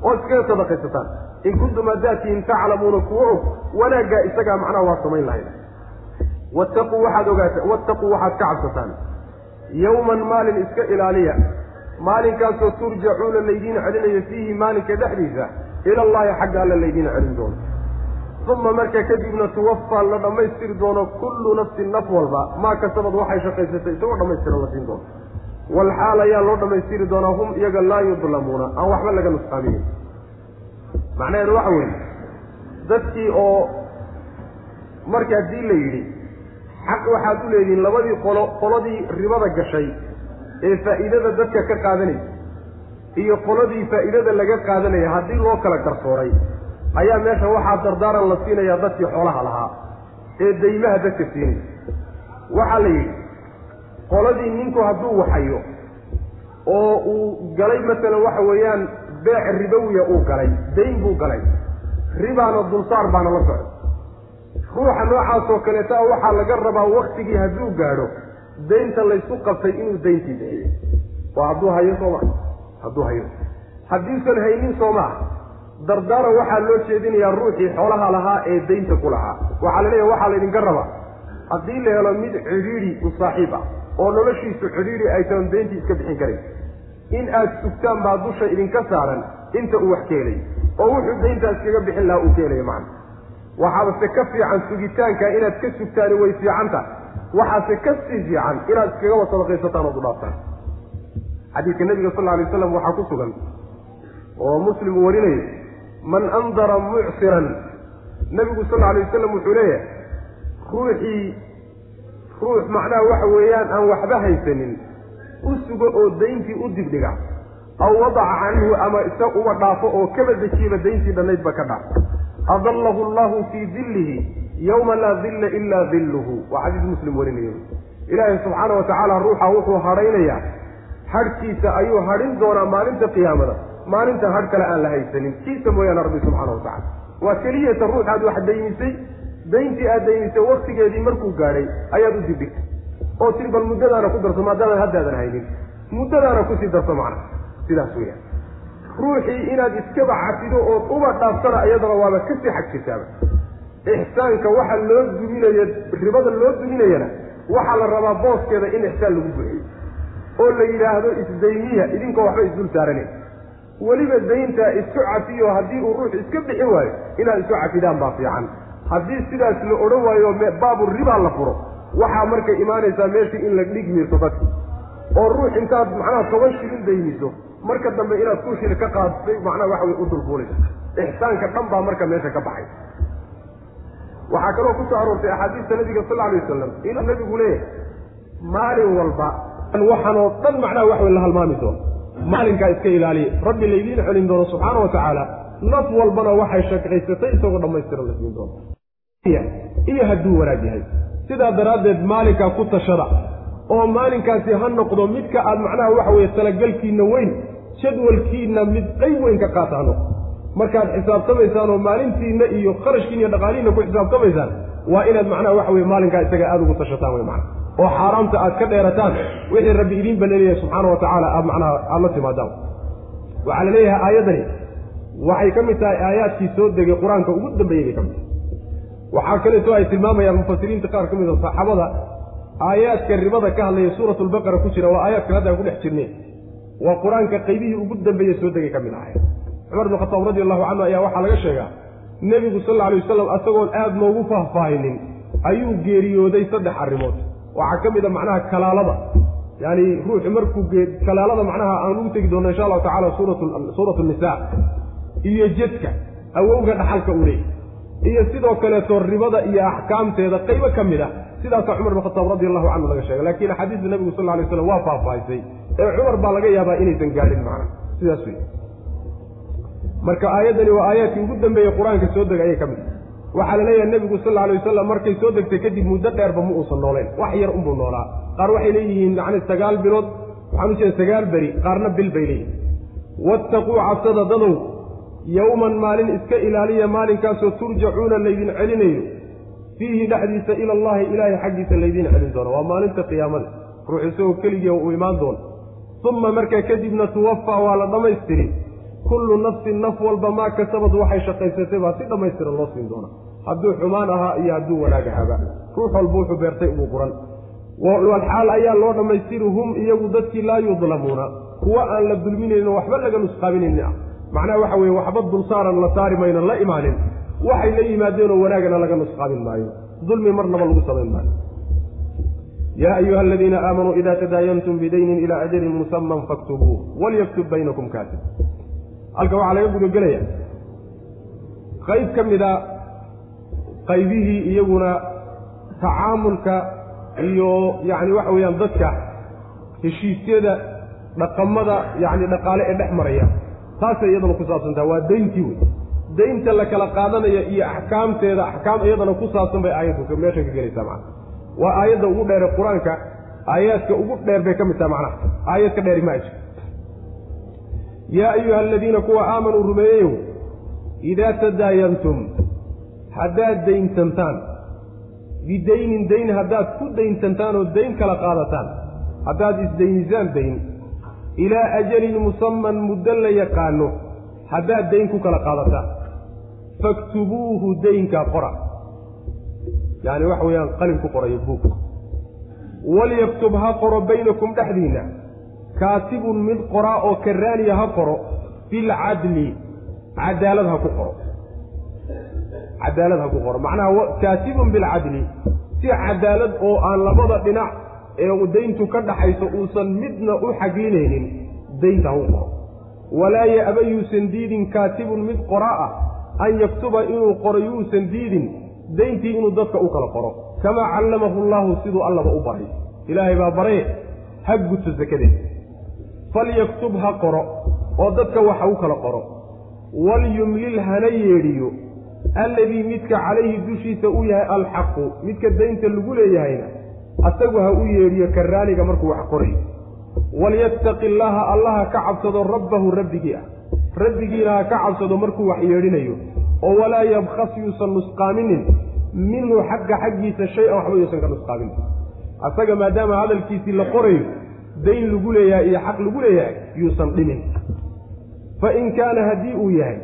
A: Oo iskaga sadaqaysataan. In kuntum haddaatihin taclamuuna kuwa og wanaaggaa isagaa macnaha waa samayn lahayd. Wattaquu waxaad ogaata wattaquu waxaad ka cabsataan. Yowman maalin iska ilaaliya. Maalinkaasoo turjacuuna laydiin celinayo fiihi maalinka dhexdiisa ila allahi xagga alla laydiin celin doono. Uma marka kadibna tuwafaa la dhammaystiri doono kullu nafsin naf walba. Maa kasabad waxay shaqaysatay isagoo dhammaystiran la siin doono. Walxaal ayaa loo dhammaystiri doonaa hum iyaga laa yudlamuuna. Aan waxba laga nusqaamiyin macnaheedu waxa weeye dadkii oo marka haddii la yidhi xaq waxaad u leedihiin labadii qolo qoladii ribada gashay ee faa'iidada dadka ka qaadanaysa iyo qoladii faa'iidada laga qaadanaya haddii loo kala garsooray. Ayaa meesha waxaa dardaaran la siinayaa dadkii xoolaha lahaa ee daymaha dadka siinaya waxaa la yidhi qoladii ninku hadduu waxayo oo uu galay masalan waxa weeyaan beec ribowiya uu galay dayn buu galay ribaana dulsaar baana la socda. Ruuxa noocaasoo kaleeta waxaa laga rabaa waktigii hadduu gaadho daynta laysku qabtay inuu dayntii bixiyo waa hadduu hayo soo maa hadduu hayo. Haddiisan haynin soo maa dardaaran waxaa loo jeedinayaa ruuxii xoolaha lahaa ee daynta ku lahaa. Waxaa la leeyahay waxaa laydinka rabaa. Haddii la helo mid cidhiidhi u saaxiib ah oo noloshiisu cidhiidhi ay taon dayntii iska bixin karin. In aad sugtaan baa dusha idinka saaran inta uu wax ka helay oo wuxuu dayntaa iskaga bixin lahaa uu ka helaya macna. Waxaabase ka fiican sugitaanka inaad ka sugtaani way fiicanta. Waxaase ka sii fiican inaad iskagaba sadaqaysataan ood u dhaaftaan xadiidka nabiga sal alay waslam waxaa ku sugan oo muslim uu warinayo man andara mucsiran nabigu sal alay wasalam wuxuu leeyahay ruuxii ruux macnaha waxa weeyaan aan waxba haysanin u sugo oo dayntii u dibdhiga aw wadaca canhu ama isa uba dhaafo oo kaba dejiiba dayntii dhannaydba ka dhaaf. Adallahu allahu fii dillihi yowma laa dilla ilaa dilluhu. Waa xadiis muslim warinayo ilaahay subxaana wa tacaala ruuxa wuxuu hadhaynayaa hadhkiisa ayuu hadhin doonaa maalinta qiyaamada. Maalinta hadh kale aan la haysanin. Kiisa mooyaane rabbi subxaana wa tacala waa keliyata ruuxaad wax daymisay. Dayntii aad daymisay waktigeedii markuu gaadhay ayaad u dibdhigtay oo tir bal muddadaana ku darso maadaaman haddaadan haynin. Muddadaana ku sii darso macna. Sidaas weya ruuxii inaad iskaba cafido ood uba dhaaftana iyadana waaba ka sii xag jirtaaba ixsaanka waxa loo duminaya ribada loo duminayana waxaa la rabaa booskeeda in ixsaan lagu buxiyo oo la yidhaahdo isdaymiya idinkoo waxba isdul saaranen weliba daynta isku cafiyo haddii uu ruux iska bixin waayo inaad isku cafidaan baa fiican. Haddii sidaas la odhan waayo baabu ribaa la furo waxaa markay imaanaysaa meeshii in la dhig miirto dadka oo ruux intaad macnaha toban shilin daymiso marka dambe inaad ku shil ka qaadtay macnaha waxa way u dulfuulaysa ixsaanka dhan baa marka meesha ka baxay. Waxaa kaloo ku soo aroortay axaadiista nabiga sal alay wasalam inuu nabigu leeyahay maalin walba waxaanoo dhan macnaha wax way la halmaami doono maalinkaa iska ilaaliya rabbi laydiin celin doono subxaana wa tacaala. Naf walbana waxay shaqaysatay isagoo dhammaystiran la siin doono iyo hadduu wanaag yahay. Sidaa daraaddeed maalinkaa ku tashada. Oo maalinkaasi ha noqdo midka aad macnaha waxa weeye talagalkiinna weyn jadwalkiinna mid qayb weyn ka qaata ha noqdo markaad xisaabtamaysaan oo maalintiinna iyo kharashkiina iyo dhaqaalihiinna ku xisaabtamaysaan waa inaad macnaha waxa weye maalinkaa isaga aada ugu tashataan wey macana oo xaaraamta aad ka dheerataan wixii rabbi idiin baneelaya subxaana wa tacaala aad macnaha aada la timaadaan. Waxaa la leeyahay aayaddani waxay ka mid tahay aayaadkii soo degay qur'aanka ugu dambeeyey bay ka mid tahay. Waxaa kaleeto ay tilmaamayaan mufasiriinta qaar ka mid a saxaabada aayaadka ribada ka hadlaya suuratu lbaqara ku jira waa aayaadkan hadda aan ku dhex jirnay waa qur'aanka qaybihii ugu dambeeye soo degay ka mid ahay cumar bnu khataab radi allahu canhu ayaa waxaa laga sheegaa nebigu sal alla alay wasalam asagoon aada noogu faahfaahinin ayuu geeriyooday saddex arrimood. Waxaa ka mid a macnaha kalaalada. Yaani ruuxu markuu kalaalada macnaha aan ugu tegi doonno insha allahu tacala suuratu nisa iyo jedka awowga dhaxalka u leey iyo sidoo kaleeto ribada iyo axkaamteeda qaybo ka mid ah. Sidaasaa cumar bin khataab radi allahu canhu laga sheegay. Laakiin axaadiista nebigu sal alay slam waa faahfaahisay ee cumar baa laga yaabaa inaysan gaadhin macna. Sidaas wey marka aayaddani waa aayaadkii ugu dambeeyey qur'aanka soo degay ayay ka mid. Waxaa la leeyahay nebigu sal alla alay wasalam markay soo degtay kadib muddo dheerba ma uusan noolayn wax yar unbuu noolaa. Qaar waxay leeyihiin yani sagaal bilood waxaan u jeeda sagaal beri qaarna bil bay leeyihiin wattaquu cabsada dadow yowman maalin iska ilaaliya maalinkaasoo turjacuuna laydin celinayo. Fiihi dhexdiisa ila allahi ilaahay xaggiisa laydiin celin doono. Waa maalinta qiyaamada. Ruux isagoo keligii uu imaan doono uma markaa kadibna tuwafaa waa la dhammaystiri kullu nafsin naf walba maa kasabad waxay shaqaysatay baa si dhammaystiran loo siin doona hadduu xumaan ahaa iyo hadduu wanaag ahaaba ruux walba wuxuu beertay ugu quran. Walxaal ayaa loo dhammaystiri hum iyagu dadkii laa yudlamuuna. Kuwa aan la dulminaynin waxba laga nusqaaminayni ah macnaha waxa weeye waxba dulsaaran la saari maynan la imaanin. Waxay la yimaadeenoo wanaagana laga nusqaamin maayo. Dulmi marnaba lagu samayn maayo. Yaa ayuha aladiina aamanuu ida tadaayantum bidaynin ilaa ajalin musaman faktubuu walyaktub baynakum kaatib halka waxaa laga gudagelaya. Qayb ka mida qaybihii iyaguna tacaamulka iyo yacni waxa weeyaan dadka heshiisyada dhaqamada yacni dhaqaale ee dhex maraya. Taasay iyadana ku saabsantaha waa dayntii wey daynta la kala qaadanaya iyo axkaamteeda axkaam iyadana ku saabsan bay aayaddu meesha ka gelaysaa macana waa aayadda ugu dheere qur'aanka aayaadka ugu dheer bay ka mid taha macnaha. Aayad ka dheeri ma ajir yaa ayuha aladiina kuwa aamanuu rumeeyeyow idaa tadaayantum haddaad daynsantaan bidaynin dayn haddaad ku daynsantaan oo dayn kala qaadataan haddaad isdaynisaan dayn ilaa ajalin musaman muddo la yaqaano haddaad dayn ku kala qaadataan faktubuuhu daynkaa qora yacani waxa weeyaan qalin ku qorayo buug walyaktub ha qoro baynakum dhexdiinna kaatibun mid qoraa oo karaaniya ha qoro bilcadli cadaalad ha ku qoro. Cadaalad ha ku qoro. Macnaha kaatibun bilcadli si cadaalad oo aan labada dhinac ee dayntu ka dhaxayso uusan midna u xaglinaynin daynta ha u qoro. Walaa ya'ba yuusan diidin kaatibun mid qoraa ah an yaktuba inuu qoro yuusan diidin dayntii inuu dadka u kala qoro. Kamaa callamahu allaahu siduu allaba u baray. Ilaahay baa baree ha guto sakadeed falyaktub ha qoro oo dadka waxa u kala qoro. Walyumlil hana yeedhiyo. Alladii midka calayhi dushiisa uu yahay alxaqu midka daynta lagu leeyahayna asagu ha u yeedhiyo karaaniga markuu wax qorayo. Walyattaqi illaaha allaha ka cabsado rabbahu rabbigii ah. Rabbigiina ha ka cabsado markuu wax yeedhinayo. Oo walaa yabkhas yuusan nusqaaminin minhu xagga xaggiisa shay-an waxba yuusan ka nusqaaminin. Asaga maadaama hadalkiisii la qorayo dayn lagu leeyahay iyo xaq lagu leeyahay yuusan dhimin fa in kaana haddii uu yahay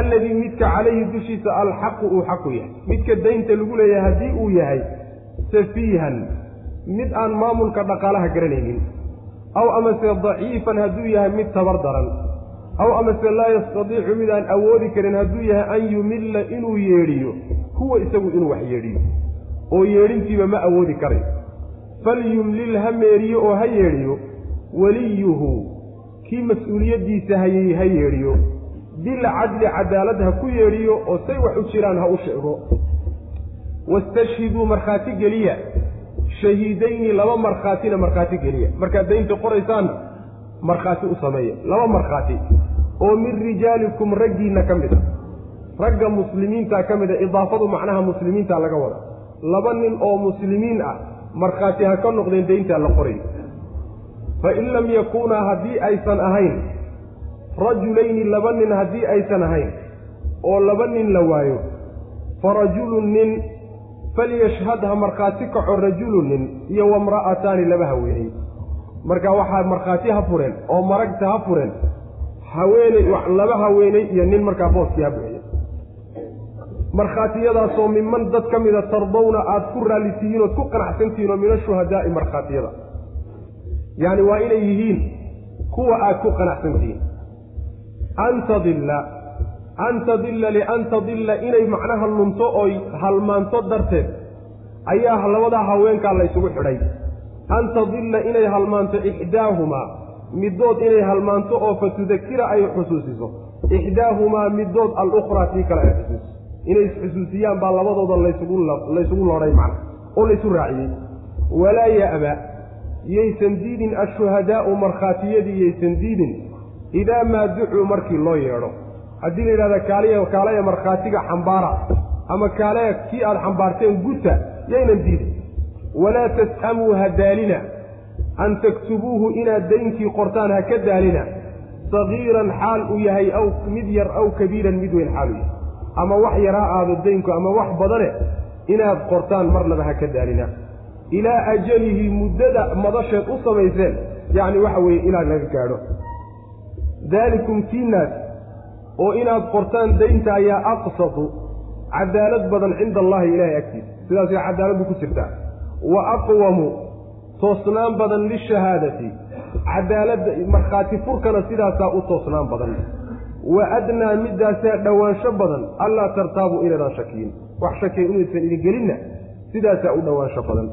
A: alladii midka calayhi dushiisa alxaqu uu xaqu yahay. Midka daynta lagu leeyahay haddii uu yahay safiihan mid aan maamulka dhaqaalaha garanaynin. Aw amase daciifan hadduu yahay mid tabar daran. Aw amase laa yastadiicu mid aan awoodi karin hadduu yahay an yumilla inuu yeedhiyo. Huwa isagu inuu wax yeedhiyo. Oo yeedhintiiba ma awoodi karayo falyumlil ha meeriyo oo ha yeedhiyo weliyuhu kii mas'uuliyaddiisa hayay ha yeedhiyo. Bilcadli cadaalad ha ku yeedhiyo oo say wax u jiraan ha u sheego. Wastashhiduu markhaati geliya. Shahiidayni laba markhaatina markhaati geliya. Markaad daynta qoraysaanna markhaati u sameeya. Laba markhaati. Oo min rijaalikum raggiinna ka mid a. Ragga muslimiinta ka mid a idaafadu macnaha muslimiinta laga wada laba nin oo muslimiin ah markhaati ha ka noqdeen dayntaa la qorayo fa in lam yakuunaa haddii aysan ahayn rajulayni laba nin haddii aysan ahayn oo laba nin la waayo fa rajulun nin falyashhad ha markhaati kaco rajulun nin iyo wamra'ataani laba haweeney marka waxaa markhaati ha fureen oo maragta ha fureen haweeney laba haweeney iyo nin markaa booskii ha buxiya markhaatiyadaasoo miman dad ka mida tardawna aada ku raallitihiin ood ku qanacsantihiin oo min ashuhadaa'i markhaatiyada. Yacni waa inay yihiin kuwa aada ku qanacsantihiin an tadilla an tadilla lian tadilla inay macnaha lunto oy halmaanto darteed ayaa labadaa haweenkaa la ysugu xidhay. An tadilla inay halmaanto ixdaahumaa middood inay halmaanto oo fatudakira ay xusuusiso. Ixdaahumaa middood alukhraa tii kale ay xusuusiso inay isxusuusiyaan baa labadooda laysugu loodhay macna oo laysu raaciyey. Walaa ya'ba yaysan diidin ashuhadaa'u markhaatiyadii yaysan diidin idaa maa ducuu markii loo yeedho. Haddii la yidhahda kaaliya kaalaya markhaatiga xambaara ama kaalaya kii aada xambaarteen guta yaynan diidin. Walaa tas'amuu ha daalina an taktubuuhu inaad daynkii qortaan ha ka daalina. Sagiiran xaal uu yahay aw mid yar aw kabiiran mid weyn xaal uu yahay ama wax yar ha aado daynku ama wax badane inaad qortaan marnaba ha ka daalina. Ilaa ajalihi muddada madasheed u samayseen yacni waxa weeye ilaa laga gaadho. Daalikum kiinaas oo inaad qortaan daynta ayaa aqsatu cadaalad badan cinda allahi ilaahay agtiisa sidaasay cadaaladdu ku jirtaa wa aqwamu toosnaan badan lishahaadati cadaaladda markhaati furkana sidaasaa u toosnaan badan wa adnaa middaasaa dhowaansho badan allaa tartaabu inaydaan shakiyin wax shakiya inaysan idin gelinna sidaasaa u dhowaansho badan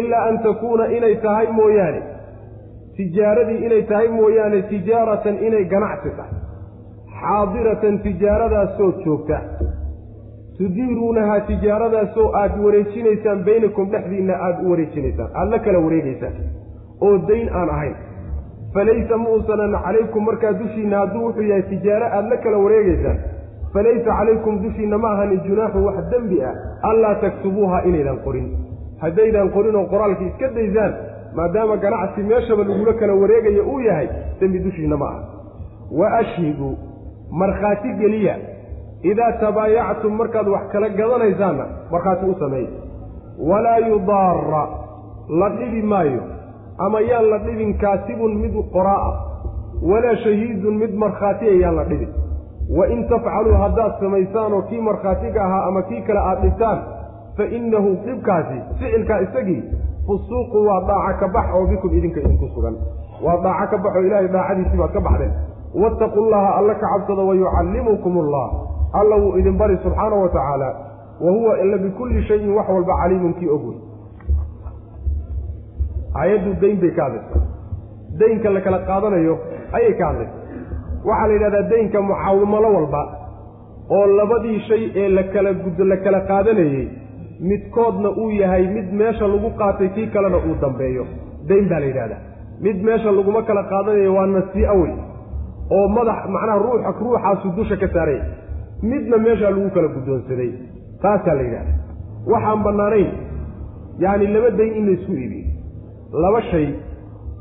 A: ilaa an takuuna inay tahay mooyaane tijaaradii inay tahay mooyaane tijaaratan inay ganacsi tahay xaadiratan tijaaradaasoo joogta tudiiruunahaa tijaaradaasoo aad wareejinaysaan baynakum dhexdiinna aada u wareejinaysaan aada la kala wareegaysaan oo dayn aan ahayn falaysa ma calaykum markaa dushiinna hadduu wuxuu yahay tijaaro aada la kala wareegaysaan falaysa calaykum dushiinna ma ahanin junaaxun wax dembi ah allaa taktubuuha inaydan qorin haddaydan qorin oo qoraalka iska daysaan maadaama ganacsi meeshaba lagula kala wareegayo uu yahay dembi dushiinna ma aha wa ashhiduu markhaati geliya idaa tabaayactum markaad wax kala gadanaysaanna markhaati u sameeya walaa yudaara la dhibi maayo ama yaan la dhibin kaatibun mid qoraa ah walaa shahiidun mid markhaatiya yaan la dhibin. Wa in tafcaluu haddaad samaysaanoo kii markhaatiga ahaa ama kii kale aad dhibtaan fa innahu dhibkaasi ficilkaa isagii fusuuqu waa daaca ka bax oo bikum idinka idinku sugan. Waa daaca ka baxoo ilaahay daacadiisii baad ka baxdeen. Wattaqu llaha alla ka cabsada wayucallimukum allah alla wuu idin bari subxaana wa tacaala. Wa huwa ila bikulli shayin wax walba caliimun kii og wey aayaddu dayn bay ka hadlaysaa daynka la kala qaadanayo ayay ka hadlaysa waxaa la yidhahdaa daynka mucaawimalo walba oo labadii shay ee lakala guddo la kala qaadanayey midkoodna uu yahay mid meesha lagu qaatay kii kalena uu dambeeyo. Dayn baa la yidhahdaa. Mid meesha laguma kala qaadanayo waa nasii'a wey oo madax macnaha ruuxa ruuxaasu dusha ka saaraya midna meeshaa lagu kala guddoonsaday. Taasaa la yidhahda waxaan bannaanayn yacni laba dayn in laysku iibiyo laba shay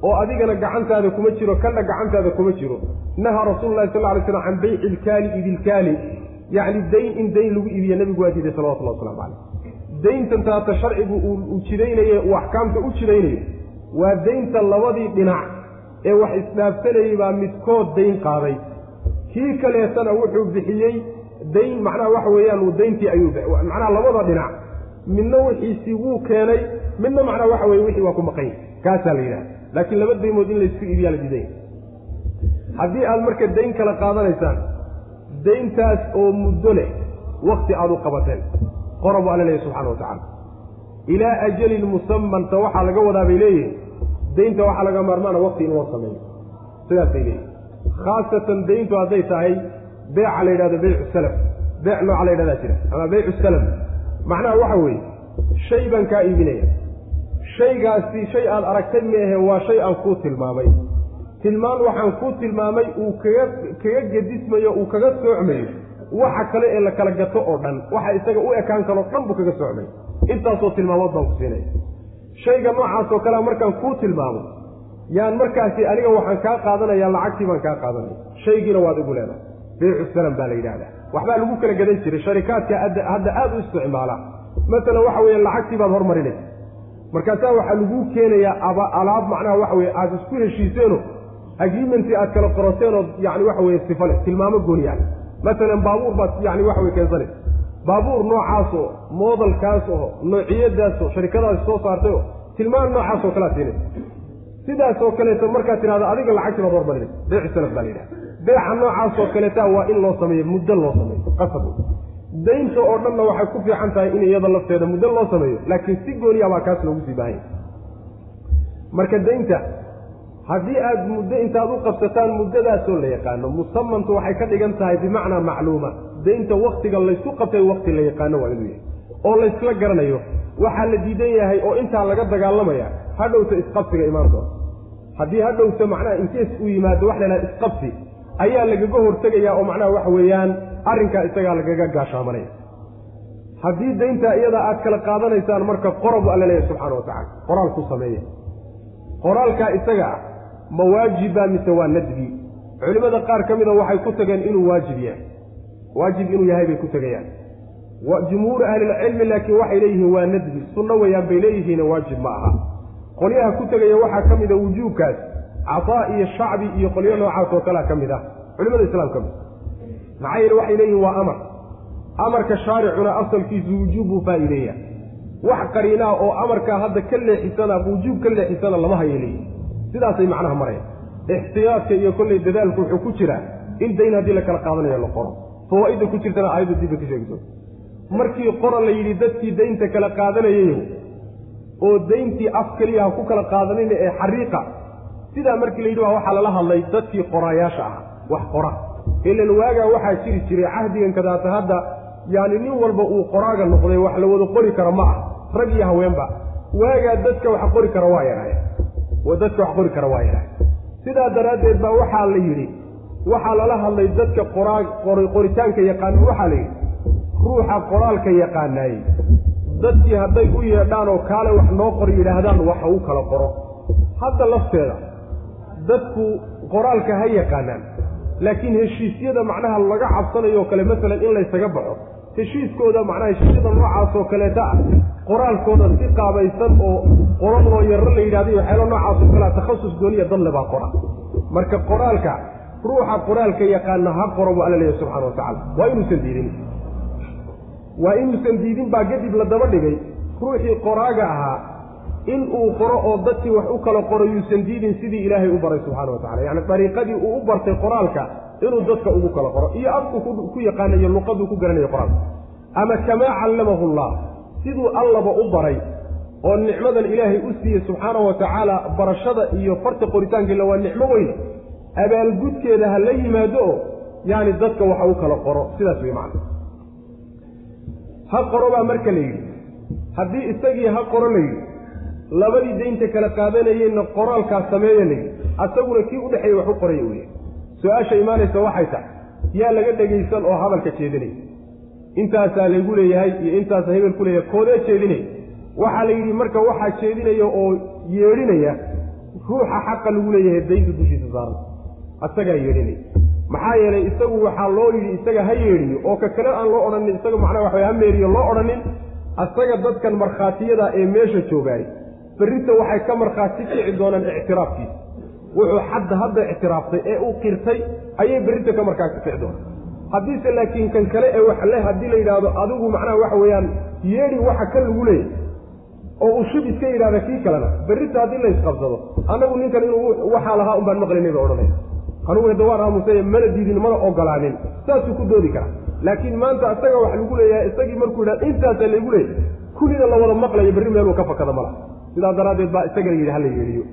A: oo adigana gacantaada kuma jiro kanna gacantaada kuma jiro. Nahaa rasuululahi sal ly slam can bayci ilkaali idilkaali yacni dayn in dayn lagu iibiya nebigu waa diiday salawatullah waslamu caleyh dayntan taata sharcigu uu jidaynaye uu axkaamta u jidaynayo waa daynta labadii dhinac ee wax isdhaafsanayey baa midkood dayn qaaday. Kii kaleetana wuxuu bixiyey dayn macnaha waxa weeyaan dayntii ayuu macnaha labada dhinac midna wixiisii wuu keenay midna macnaha waxa weye wixii waa ku maqany kaasaa la yidhaha laakiin laba daymood in laysku iibiyaa la diidanya haddii aad marka dayn kala qaadanaysaan dayntaas oo muddo leh wakti aad u qabateen. Qora buu alla leeyahy subxana wa tacaala. Ilaa ajalin musamanta waxaa laga wadaa bay leeyihiin daynta waxaa laga maarmaana wakti in loo sameeyo. Sidaasay leeyihiin khaasatan dayntu hadday tahay beeca la yidhahdo beycu salaf. Beec nooca la yidhahdaa jira. Ama beycu salam macnaha waxa weeye shay baan kaa iibinaya. Shaygaasi shay aad aragtay meehe waa shay aan kuu tilmaamay. Tilmaan waxaan kuu tilmaamay uu kaga kaga gedismayo uu kaga soocmayo. Waxa kale ee la kala gato oo dhan waxa isaga u ekaan karoo dhan buu kaga socmay intaasoo tilmaamood baan ku siinaya shayga noocaas oo kalea markaan kuu tilmaamo yaan markaasi aniga waxaan kaa qaadanayaa lacagtii baan kaa qaadanaya. Shaygiina waad igu leedahay. Beycu salam baa la yidhahdaa waxbaa lagu kala gadan jiray sharikaadka hadda aada u isticmaala. Masalan waxa weeye lacagtii baad hormarinaysa. Markaasaa waxaa laguu keenayaa alaab macnaha waxa weye aada isku heshiiseeno agreementii aad kala qorateen oo yani waxa weye sifale tilmaamo gooni ah. Masalan baabuur baad yani waxa weye keensanaysa baabuur noocaasoo moodalkaasoo noociyadaasoo sharikadaasi soo saartayoo tilmaan noocaasoo kalea siinaysa sidaasoo kaleeto markaad tidhahdo adiga lacagtii baad hormarinaysa. Beecu salaf baa la yidhaha beeca noocaasoo kaleeta waa in loo sameeyo muddo loo sameeyo qasab. Daynta oo dhanna waxay ku fiican tahay in iyada lafteeda muddo loo sameeyo laakiin si gooniya baa kaas loogu sii baahanya. Marka daynta haddii aad muddo intaad u qabsataan muddadaasoo la yaqaano musamantu waxay ka dhigan tahay bimacnaa macluuma. Daynta waktiga laysku qabtay wakti la yaqaano waa inuu yahay. Oo laysla garanayo waxaa la diidan yahay oo intaa laga dagaalamaya hadhowta isqabsiga imaan doona haddii hadhowta macnaha inkees uu yimaado wax lahaha isqabsi ayaa lagaga hortegayaa oo macnaha waxa weeyaan arrinkaa isagaa lagaga gaashaamanaya haddii dayntaa iyadaa aad kala qaadanaysaan marka qorabu alla leeyahy subxaana wa tacala qoraal ku sameeya. Qoraalkaa isaga ah ma waajiba mise waa nadbi? Culimmada qaar ka mida waxay ku tageen inuu waajib yahay. Waajib inuu yahay bay ku tegayaan. Jumhuuru ahlilcilmi laakiin waxay leeyihiin waa nadbi sunno weeyaan bay leeyihiin waajib ma aha. Qolyaha ku tegaya waxaa ka mida wujuubkaas cataa iyo shacbi iyo qolyo noocaas oo kalea ka mid ah. Culimada islaam mid. Maxaa yeele waxay leeyihiin waa amar. Amarka shaaricuna asalkiisu wujuub buu faa'iideeya wax qariinaa oo amarkaa hadda ka leexisana wujuub ka leexisana lama hayo sidaasay macnaha mareen. Ixtiyaadka iyo kollay dadaalku wuxuu ku jiraa in dayn haddii la kala qaadanayo la qoro. Fawaa'idda ku jirtana aayaddu dibba ka sheegi doonta markii qora la yidhi dadkii daynta kala qaadanayayo oo dayntii af keliya ha ku kala qaadanina ee xariiqa sidaa markii la yidhi baa waxaa lala hadlay dadkii qoraayaasha ahaa wax qora. Ilan waagaa waxaa jiri jiray cahdigan kadaata hadda yaani nin walba uu qoraaga noqday wax la wada qori kara ma ah rag iyo haweenba waagaa dadka wax qori kara waa yaraaya. Dadka wax qori kara waa yaraaya. Sidaa daraaddeed baa waxaa la yidhi waxaa lala hadlay dadka qoritaanka yaqaana waxaa la yidhi ruuxa qoraalka yaqaanaayey dadkii hadday u yeedhaan oo kaale wax noo qor yidhaahdaan waxa u kala qoro. Hadda lafteeda dadku qoraalka ha yaqaanaan laakiin heshiisyada macnaha laga cabsanayo oo kale masalan in laysaga baxo heshiiskooda macnaha heshiisyada noocaas oo kaleeta ah qoraalkooda si qaabaysan oo qoradoo yarro la yidhahday waxyaala noocaas oo kalea takhasus gooniya dadle baa qora. Marka qoraalka ruuxa qoraalka yaqaana ha qoro buu alla leeyahy subxana wa tacala waa inuusan diidin. Waa inuusan diidin baa kadib la daba dhigay. Ruuxii qoraaga ahaa in uu qoro oo dadkii wax u kala qoro yuusan diidin sidii ilaahay u baray subxana wa tacala yacni dariiqadii uu u bartay qoraalka inuu dadka ugu kala qoro. Iyo afku ku yaqaanayo luqaduu ku garanayo qoraalka ama kamaa callamahu llah siduu allaba u baray oo nicmadan ilaahay u siiyey subxaana wa tacaala barashada iyo farta qoritaankiila waa nicmo weyn abaalgudkeeda ha la yimaado oo yaani dadka waxa u kala qoro. Sidaas way macna. Ha qoro baa marka la yidhi. Haddii isagii ha qoro la yidhi labadii daynta kala qaadanayeenna qoraalkaas sameeya la yidhi asaguna kii u dhexeeyey wax u qoraya yahay su'aasha imaanaysa waxay tahay yaa laga dhegaysan oo hadalka jeedinaya intaasaa laygu leeyahay iyo intaasa hebel ku leeyahay koodee jeedinaya waxaa la yidhi marka waxaa jeedinaya oo yeedhinaya ruuxa xaqa lagu leeyahay daynta dushiisa saaran. Asagaa yeedhinaya maxaa yeelay isagu waxaa loo yidhi isaga ha yeedhiyo oo ka kale aan loo odhanin isaga macnaha waxa ha meeriyo loo odhanin asaga dadkan markhaatiyada ee meesha joogaay berrita waxay ka markhaati kici doonaan ictiraafkiisa. Wuxuu xadda hadda ictiraaftay ee uu qirtay ayay berrita ka markhaati kici doonaan. Haddiise laakiin kan kale ee wax leh haddii la yidhaahdo adigu macnaha waxa weeyaan yeedhi waxa ka lagu leeyahy oo uu shub iska yidhahda kii kalena berrita haddii la isqabsado annagu ninkan inuu waxaa lahaa un baan maqlaynay ba odhanaya anugu hadda waan aamusay mana diidin mana ogolaanin saasuu ku doodi karaa. Laakiin maanta isaga wax lagu leeyahay isagii markuu yidhahda intaasaa laygu leeyahy kullina la wada maqlayo berri meeluu ka fakada ma laha sidaa daraaddeed baa isaga la yidhi ha la yeedhiyo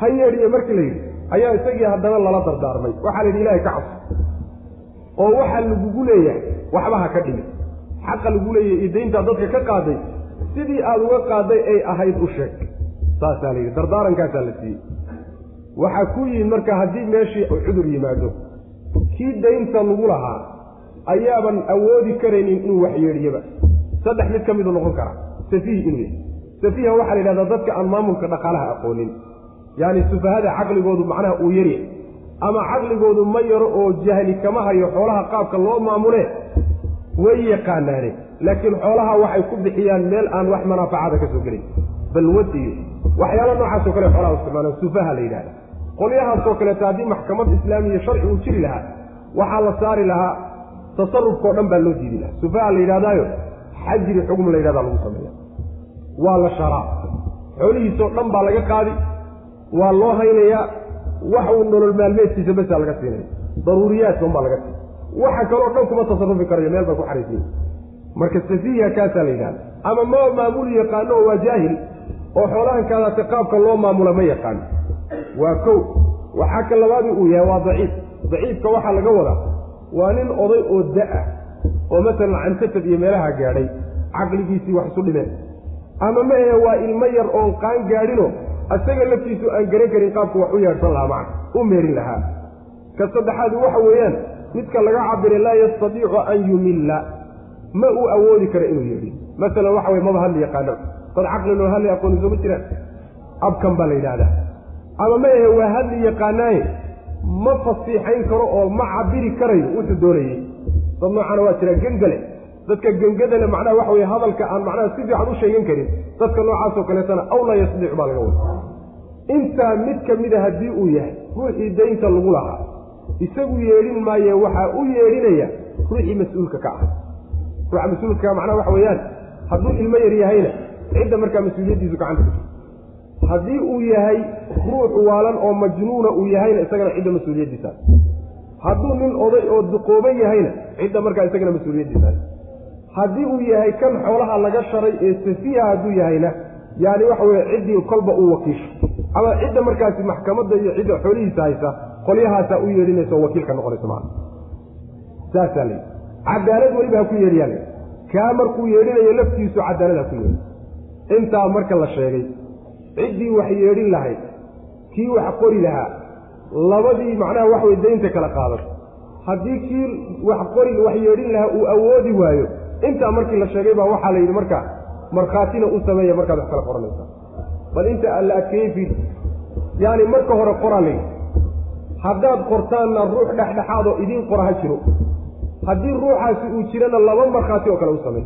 A: ha yeedhiyo markii la yidhi ayaa isagii haddana lala dardaarmay. Waxaa la yidhi ilahay ka cabso oo waxaa lagugu leeyahay waxba ha ka dhimin xaqa lagu leeyahay iyo dayntaa dadka ka qaaday sidii aada uga qaaday ay ahayd u sheeg. Saasaa la yidhi dardaarankaasaa la siiyey. Waxaa ku yimid marka haddii meeshii cudur yimaado kii daynta lagu lahaa ayaaban awoodi karaynin inuu wax yeedhiyaba. Saddex mid ka miduu noqon karaa safiih inuu yahay safiiha waxaa la yidhahdaa dadka aan maamulka dhaqaalaha aqoonin. Yacni sufahada caqligoodu macnaha uu yarya ama caqligoodu ma yaro oo jahli kama hayo xoolaha qaabka loo maamule way yaqaanaane. Laakiin xoolaha waxay ku bixiyaan meel aan wax manaafacaada ka soo gelin. Balwad iyo waxyaala noocaasoo kale xoolaha isticmaalaan sufaha la yidhahda qolyahaasoo kaleeta haddii maxkamad islaamiya sharci uu jiri lahaa waxaa la saari lahaa tasarufkao dhan baa loo diidi lahaa. Sufaha la yidhahdaayo xajri xugm la yidhahdaa lagu sameeya waa la sharaa. Xoolihiisoo dhan baa laga qaadi. Waa loo haynayaa. Wax uu nolol maalmeedkiisa besaa laga siinaya daruuriyaadka unbaa laga siin waxa kaloo dhan kuma tasarufi karayo. Meel baa ku xariisiya marka safiiha kaasaa la yidhahda ama ma maamul yaqaano oo waa jaahil oo xoolahankaadaasi qaabka loo maamula ma yaqaano waa kow. Waxaa ka labaadii uu yahay waa daciif. Daciifka waxaa laga wadaa. Waa nin oday oo da'ah oo masalan cantatab iyo meelaha gaadhay. Caqligiisii wax isu dhimeen ama ma ahe waa ilmo yar oon qaan gaadhino isaga laftiisu aan garan karin qaabku wax u yeedhsan lahaa macna u meerin lahaa. Ka saddexaadi waxa weeyaan midka laga cabiray laa yastadiicu an yumilla. Ma uu awoodi karo inuu yeedhiyo masalan waxa weye maba hadli yaqaano. Dad caqliloo hadli aqooni sooma jiraan abkan baa la yidhaahdaa. Ama ma ahe waa hadli yaqaanaaye. Ma fasiixayn karo oo ma cabiri karayo wuxuu doonayey. Dad noocana waa jira gengale dadka gengadale macnaha waxa weye hadalka aan macnaha si fiican u sheegan karin dadka noocaasoo kaleetana aw laa yastadiicu baa laga wada intaa mid ka mida haddii uu yahay ruuxii daynta lagu lahaa isagu yeedhin maaye waxaa u yeedhinaya ruuxii mas'uulka ka ah. Ruuxa mas'uulka macnaha waxa weeyaan hadduu ilmo yar yahayna cidda markaa mas'uuliyaddiisu gacanta ku haddii uu yahay ruux waalan oo majnuuna uu yahayna isagana cidda mas'uuliyaddiisaas hadduu nin oday oo duqooban yahayna cidda markaa isagana mas'uuliyaddiisaas haddii uu yahay kan xoolaha laga sharay ee safiiha hadduu yahayna yaani waxa weye ciddii kolba uu wakiisho. Ama cidda markaasi maxkamadda iyo cidda xoolihiisa haysa qolyahaasaa u yeedhinaysa oo wakiilka noqonaysa maa saasaa la cadaalad weliba ha ku yeedhiyaan. Kaa markuu yeedhinayo laftiisu cadaalad ha ku yeedhi. Intaa marka la sheegay ciddii wax yeedhin lahayd kii wax qori lahaa labadii macnaha wax way daynta kala qaadan haddii kii wax qori wax yeedhin lahaa uu awoodi waayo intaa markii la sheegay baa waxaa la yidhi marka markhaatina u sameeya markaad wax kala qoranaysa bal inta alla adkeeyey yaani marka hore qoraa layidhi haddaad qortaanna ruux dhexdhexaadoo idiin qora ha jiro. Haddii ruuxaasi uu jirana laba markhaati oo kale u samey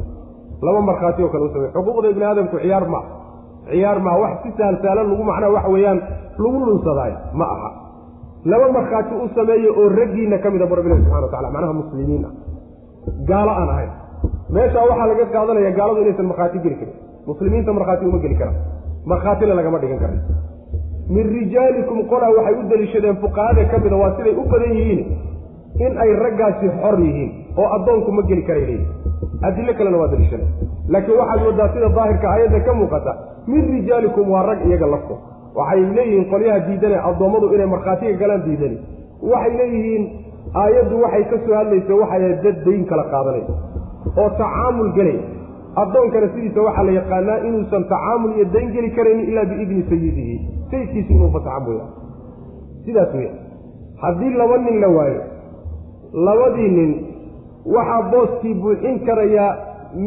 A: laba markhaati oo kale u samey xuquuqda ibni aadamku ciyaar maa ciyaar maa wax si sahal sahlan lagu macnaha waxa weeyaan lagu lunsadaayo ma aha. Laba markhaati u sameeya oo raggiinna ka mida barbilahi subxana wa tacala macnaha muslimiin ah gaalo aan ahayn meeshaa waxaa laga qaadanaya gaaladu inaysan markhaati geli karin. Muslimiinta markhaati uma geli karaan. Markhaatina lagama dhigan karan min rijaalikum qolaa waxay u deliishadeen fuqahada ka mida waa siday u badan yihiin in ay raggaasi xor yihiin oo addoonku ma geli karay leeyihi adilo kalena waa deliishadeen laakiin waxaad moodaa sida daahirka aayadda ka muuqata min rijaalikum waa rag iyaga lafto. Waxay leeyihiin qolyaha diidane addoommadu inay markhaatiga galaan diidani. Waxay leeyihiin aayaddu waxay ka soo hadlaysa waxay dad dayn kala qaadanaysa oo tacaamul gelay. Addoonkana sidiisa waxaa la yaqaanaa inuusan tacaamul iyo dayn geli karaynin ilaa biidni sayidihi. Sayidkiisi inuu fasaxa mooya sidaas weya haddii laba nin la waayo labadii nin waxaa booskii buuxin karayaa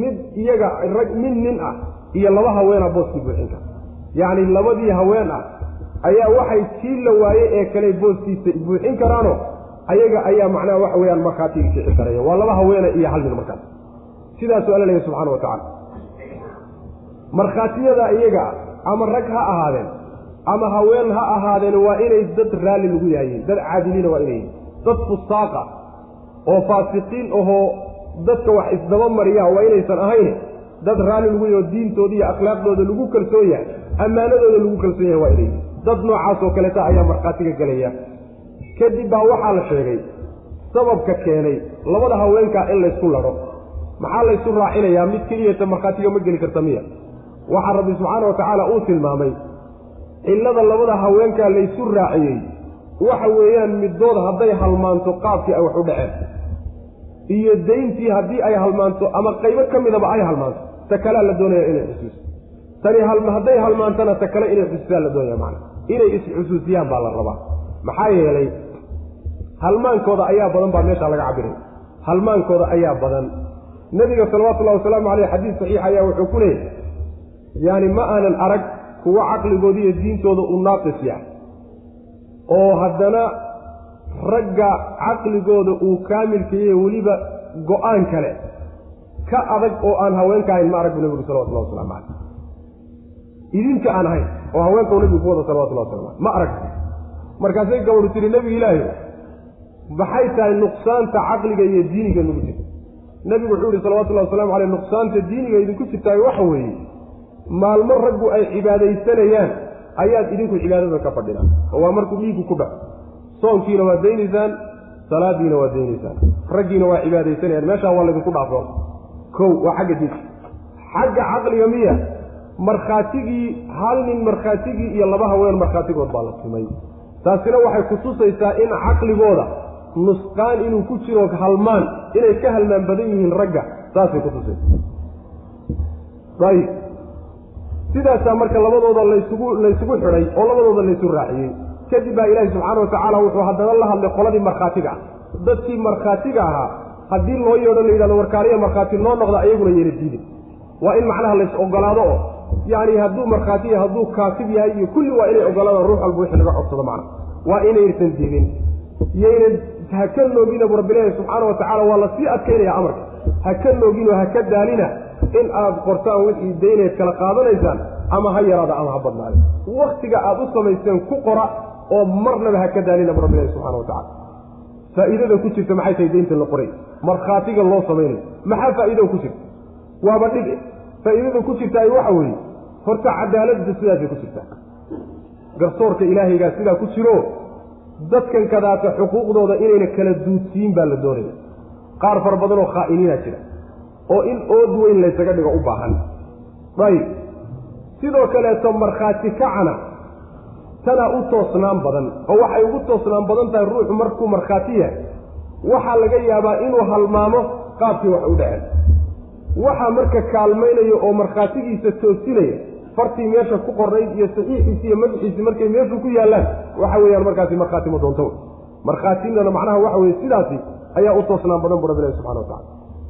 A: mid iyaga rag mid nin ah iyo laba haweenaa booskii buuxin kara yacni labadii haween ah ayaa waxay kii la waaye ee kale booskiisa buuxin karaano ayaga ayaa macnaha waxa weeyaan markhaatiga kici karaya. Waa laba haweena iyo hal nin markaas sidaasuu alla leeyahy subxana wa tacala markhaatiyada iyaga ama rag ha ahaadeen ama haween ha ahaadeen waa inay dad raalli lagu yahayiin dad caadiliina waa inay yihiin dad fusaaqa oo faasiqiin ahoo dadka wax isdaba mariya waa inaysan ahayn dad raalli lagu yaho diintooda iyo akhlaaqdooda lagu kalsoon yahay ammaanadooda lagu kalsoon yahay waa inay yihiin dad noocaas oo kaleeta ayaa markhaatiga gelaya kadib baa waxaa la sheegay sababka keenay labada haweenkaa in laysku ladho maxaa laysu raacinayaa? Mid keliyata markhaatiga ma geli karta miya. Waxaa rabbi subxaana wa tacaala uu tilmaamay cillada labada haweenkaa laysu raaciyey waxa weeyaan middood hadday halmaanto qaabkii ay wax u dhaceen. Iyo dayntii haddii ay halmaanto ama qaybo ka midaba ay halmaanto ta kalea la doonaya inay xusuuso tani hadday halmaantana ta kale inay xusuusaan la doonaya macana inay isxusuusiyaan baa la rabaa. Maxaa yeelay halmaankooda ayaa badan baa meeshaa laga cabiray halmaankooda ayaa badan nebiga salawatullahi wasalaamu caleyh xadiis saxiix ayaa wuxuu ku leeyahy yaani ma aanan arag kuwo caqligooda iyo diintooda uu naaqis yahay oo haddana ragga caqligooda uu kaamilkayahe weliba go'aan kale ka adag oo aan haweenka ahayn ma arag bu nebigu salawatullahi waslamu caleyh idinka aan ahayn oo haweenka u nebigu ku wada salawatullahi waslamu caleyh ma arag. Markaasay gabadhu tiri nebiga ilaahi maxay tahay nuqsaanta caqliga iyo diiniga nagu jirta nebigu wuxuu yihi salawatullahi wasalamu caleyh nuqsaanta diiniga idinku jirtaay waxa weeye maalmo raggu ay cibaadaysanayaan ayaad idinku cibaadada ka fadhidaan oo waa markuu dhiiggu ku dhaco. Soonkiina waa daynaysaan salaadiina waa daynaysaan. Raggiina waa cibaadaysanayaan. Meeshaa waa laydinku dhaafo. Kow waa xagga diinka xagga caqliga miya markhaatigii hal nin markhaatigii iyo laba haween markhaatigood baa la tumay. Taasina waxay kutusaysaa in caqligooda nusqaan inuu ku jiro halmaan inay ka halmaan badan yihiin ragga saasay kutusaysa ayib sidaasaa marka labadooda laysugu laysugu xidhay oo labadooda laysu raaciyey. Kadib baa ilaahi subxaana watacaala wuxuu haddana la hadlay qoladii markhaatiga ah. Dadkii markhaatiga ahaa haddii loo yeedho la yidhahdo warkaaliya markhaati noo noqda ayaguna yeena diidin. Waa in macnaha lays ogolaado oo yacni hadduu markhaati yahay hadduu kaatib yahay iyo kulli waa inay ogolaadaan ruux walba wixii laga codsado macna. Waa inaysan diidin. Yaynan ha ka noogina bu rabbilahi subxaana wa tacala waa la sii adkaynaya amarka. Ha ka nooginoo ha ka daalina in aad qortaan wixii dayneed kala qaadanaysaan ama ha yaraada ama ha badnaada waktiga aad u samayseen ku qora oo marnaba ha ka daalina bu rabbilahi subxana wa tacala faa'iidada ku jirta maxay tahay daynta la qoray? Markhaatiga loo samaynayo. Maxaa faa'iidada ku jirta? Waaba dhibe faa'iidada ku jirta ay waxa weeye horta cadaaladda sidaasay ku jirtaa. Garsoorka ilaahaygaa sidaa ku jiro dadkan kadaata xuquuqdooda inayna kala duudsiin baa la doonaya qaar fara badan oo khaa'iniina jira oo in ood weyn laysaga dhigo u baahan. Ayib. Sidoo kaleeto markhaati kacana tanaa u toosnaan badan oo waxay ugu toosnaan badan tahay ruuxu markuu markhaati yahay waxaa laga yaabaa inuu halmaamo qaabkii wax u dhaceen waxaa marka kaalmaynaya oo markhaatigiisa toosinaya fartii meesha ku qornayd iyo saxiixiisi iyo madaxiisi markay meeshu ku yaallaan waxa weeyaan markaasi markhaati ma doonto. Markhaatinana macnaha waxa weye sidaasi ayaa u toosnaan badan bu rabbilahi subxana watacala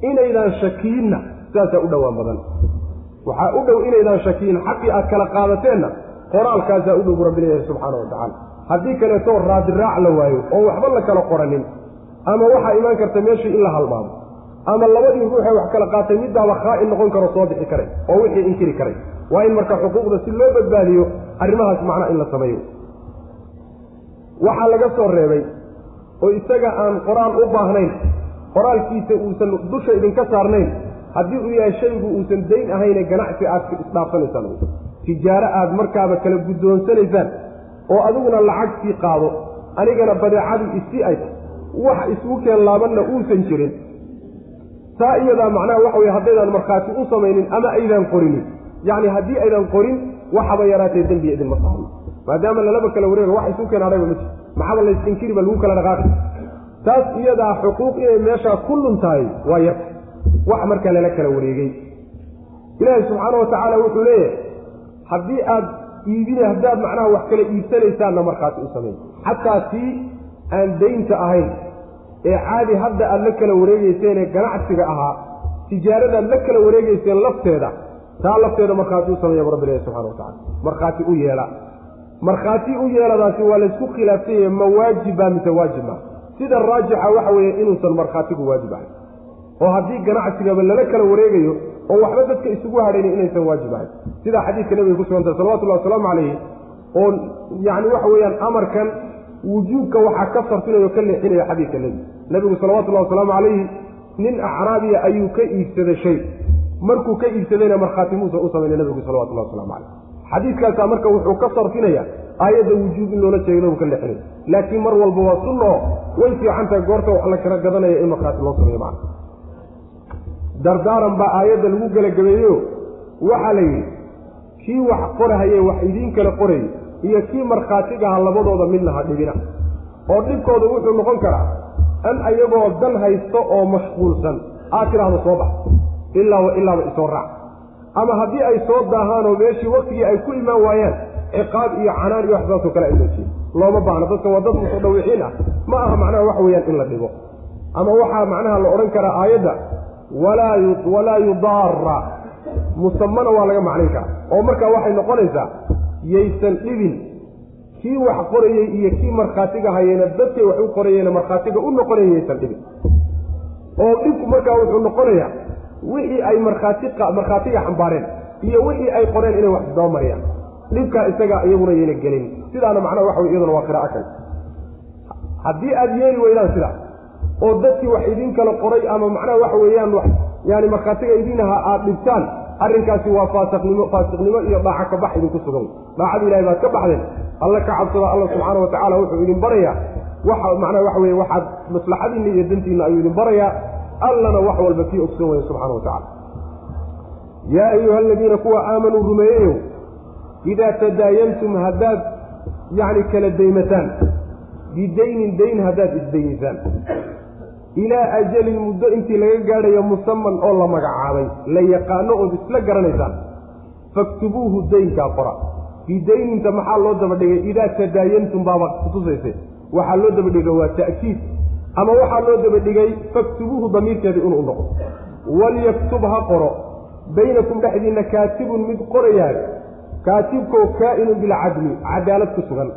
A: inaydaan shakiinna sidaasaa u dhowaan badan. Waxaa u dhow inaydaan shakiin xaqii aad kala qaadateenna qoraalkaasaa u dhow bu rabbilahi subxaana wa tacala haddii kaleetoo raadiraac la waayo oo waxba la kala qoranin ama waxaa imaan karta meeshii in la halmaamo ama labadii ruuxee wax kala qaatay middaaba khaa'in noqon karo soo bixi karay oo wixii inkiri karay. Waa in marka xuquuqda si loo badbaadiyo arrimahaas macnaa in la sameeyo. Waxaa laga soo reebay oo isaga aan qoraal u baahnayn qoraalkiisa uusan dusha idinka saarnayn haddii uu yahay shaygu uusan dayn ahayne ganacsi aad isdhaafsanaysaan. Tijaaro aad markaaba kala guddoonsanaysaan oo adiguna lacagtii qaado anigana badeecadii isii ay wax isugu keen laabanna uusan jirin taa iyadaa macnaha waxa weye haddaydaan markhaati u samaynin ama aydaan qorinin. Yacni haddii aydan qorin waxaba yaraatee dembiya idinma saarno maadaama lalaba kala wareega wax isu keen hadhayba ma jir maxaba laysinkiriba lagu kala dhaqaaqi. Taas iyadaa xuquuq inay meeshaa ku luntahay waa yarta wax marka lala kala wareegay. Ilaahi subxaana wa tacaala wuxuu leeyahay haddii aad iibin haddaad macnaha wax kala iibsanaysaanna markhaati u samayn. Xataa tii aan daynta ahayn ee caadi hadda aad la kala wareegeyseen ee ganacsiga ahaa tijaaradaad la kala wareegeyseen lafteeda taa lafteeda markhaati u sameeya rabbilahi subxana wa tacala markhaati u yeela. Markhaati u yeeladaasi waa laysku khilaafsan ma waajiba mise waajib maa sida raajixa waxa weeye inuusan markhaatigu waajib ahayn. Oo haddii ganacsigaba lala kala wareegayo oo waxba dadka isugu hadhaynin inaysan waajib ahayn. Sidaa xadiidka nebiga ku sugantay salawatullahi wasalaamu calayhi oo yacni waxa weeyaan amarkan wujuubka waxaa ka sarfinaya o ka leexinaya xadiidka nebiga nebigu salawatullahi wasalaamu calayhi nin acraabiya ayuu ka iibsaday shay. Markuu ka iibsadayna markhaati muusan u samayna nebigu salawatullahi waslamu calayh xadiidkaasaa marka wuxuu ka sarfinaya aayadda wujuub in loola nabigu ka leexinaya laakiin mar walba waa sunno way fiican tahay goorta wax la kala gadanaya in markhaati loo sameeyo macna. Dardaaran baa aayadda lagu gelagabeeyo waxaa la yidhi kii wax qorahaye wax idiin kala qorayay iyo kii markhaatigaha labadooda midna ha dhibina. Oo dhibkooda wuxuu noqon karaa an ayagoo dan haysto oo mashquulsan. Aad tidhaahdo soo bax. Ilaa wa ilaaba isoo raac. Ama haddii ay soo daahaanoo meeshii waktigii ay ku imaan waayaan ciqaab iyo canaan iyo waxsaasoo kale ay jeeda looma baahno dadka waa dad mutadawiciin ah. Ma aha macnaha waxa weeyaan in la dhibo ama waxaa macnaha la odhan karaa aayadda walaa yudaara musamana waa laga macnayn karaa. Oo markaa waxay noqonaysaa yaysan dhibin. Kii wax qorayey iyo kii markhaatiga hayeyna dadkay wax u qorayeyna markhaatiga u noqonaya yaysan dhibin. Oo dhibku markaa wuxuu noqonayaa wixii ay markhaati markhaatiga xambaareen iyo wixii ay qoreen inay wax dabamariyaan dhibkaa isagaa iyaguna yayna gelin. Sidaana macnaha waxa wey iyaduna waa qiraa'o kale haddii aada yeeli weydaan sidaa oo dadkii wax idin kala qoray ama macnaha waxa weeyaan wax yaani markhaatiga idin ahaa aada dhibtaan arrinkaasi waa faasiqnimo faasiqnimo iyo dhaaca ka bax idinku sugan. Dhaacada ilahay baad ka baxdeen alla ka cabsada alla subxaana watacala wuxuu idin barayaa. Waxa macnaha waxa weye waxaad maslaxadiinna iyo dantiinna ayuu idin barayaa. Allana wax walba kii ogsoon waya subxana wa tacala yaa ayuha aladiina kuwa aamanuu rumeeyeyow idaa tadaayantum haddaad yacni kala daymataan. Bidaynin dayn haddaad isdaynisaan ilaa ajalin muddo intii laga gaadhayo musaman oo la magacaabay la yaqaano ood isla garanaysaan. Faktubuuhu daynkaa qora. Bidayninta maxaa loo dabadhigay? Idaa tadaayantum baaba kutusayse waxaa loo dabadhigay waa ta'kiid. Ama waxaa loo dabadhigay faktubuuhu damiirkeeda inuu noqo walyaktub ha qoro. Baynakum dhexdiinna kaatibun mid qorayaa kaatibkoo kaa'inun bilcadli cadaalad ku sugan.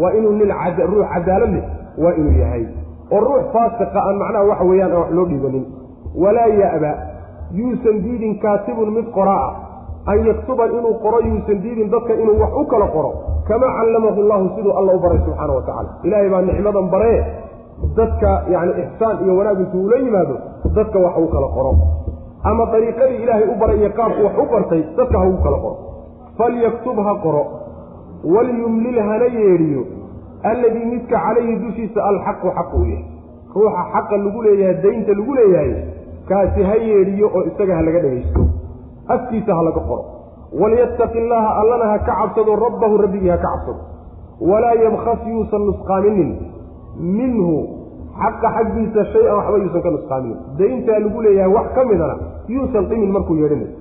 A: Waa inuu nin ruux cadaalad leh waa inuu yahay oo ruux faasiqa aan macnaha waxa weeyaan aan wax loo dhiibanin. Walaa ya'ba yuusan diidin kaatibun mid qoraa ah an yaktuba inuu qoro yuusan diidin dadka inuu wax u kala qoro. Kamaa callamahu llahu siduu alla u baray subxaana wa tacala ilaahay baa nicmadan baree dadka yacni ixsaan iyo wanaag intuu ula yimaado dadka wax u kala qoro. Ama dariiqadii ilaahay u baray iyo qaabku wax u bartay dadka ha ugu kala qoro. Falyaktub ha qoro. Walyumlil hana yeedhiyo alladii midka calayhi dushiisa alxaqu xaqu u yahay. Ruuxa xaqa lagu leeyahay daynta lagu leeyahay kaasi ha yeedhiyo oo isaga ha laga dhegaysto afkiisa ha laga qoro. Walyattaqi illaaha allana ha ka cabsado rabbahu rabbigii ha ka cabsado. Walaa yabkhas yuusan nusqaaminin. Minhu xaqa xaggiisa shay-an waxba yuusan ka nusqaaminin. Dayntaa lagu leeyahay wax ka midana yuusan dhimin markuu yeedhinayo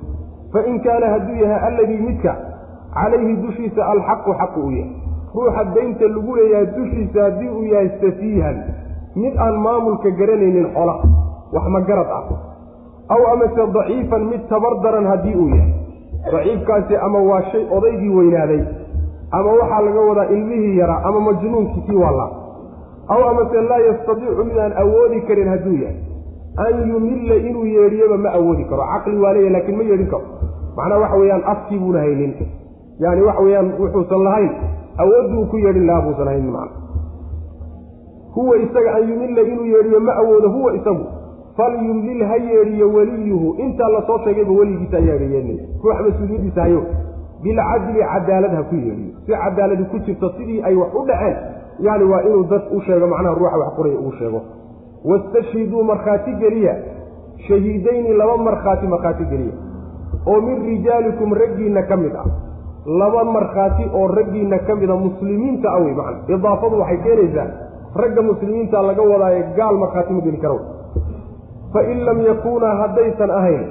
A: fain kaana hadduu yahay alladii midka calayhi dushiisa alxaqu xaqu u yahay ruuxa daynta lagu leeyahay dushiisa haddii uu yahay safiihan. Mid aan maamulka garanaynin xola wax magarad ah. Aw amase daciifan mid tabar daran haddii uu yahay. Daciifkaasi ama waa shay odaygii weynaaday ama waxaa laga wadaa ilmihii yaraa ama majnuunkii kii wallaa aw amase laa yastadiicu mid aan awoodi karin hadduu yahay. An yumilla inuu yeedhiyoba ma awoodi karo. Caqli waa leeyahy lakiin ma yeedhin karo. Macnaha waxa weeyaan afkii buuna haynin yani waxa weeyaan wuxuusan lahayn awoodduu ku yeedhin lahaa buusan haynin macna. Huwa isaga an yumilla inuu yeedhiyo ma awoodo huwa isagu. Falyumlil ha yeedhiyo weliyuhu intaa la soo sheegayba weligiisa ayaaga yeedhinaya ruuxa mas'uuliyaddiisa hayo. Bilcadli cadaalad ha ku yeedhiyo. Si cadaaladi ku jirto sidii ay wax u dhaceen yani waa inuu dad u sheego macnaha ruuxa wax qoraya ugu sheego. Wastashhiduu markhaati geliya. Shahiidayni laba markhaati markhaati geliya. Oo min rijaalikum raggiinna ka mid ah laba markhaati oo raggiinna ka mida muslimiinta ah wey macna idaafadu waxay keenaysaa ragga muslimiinta laga wadaayo gaal markhaati ma geli kara fain lam yakuunaa haddaysan ahayn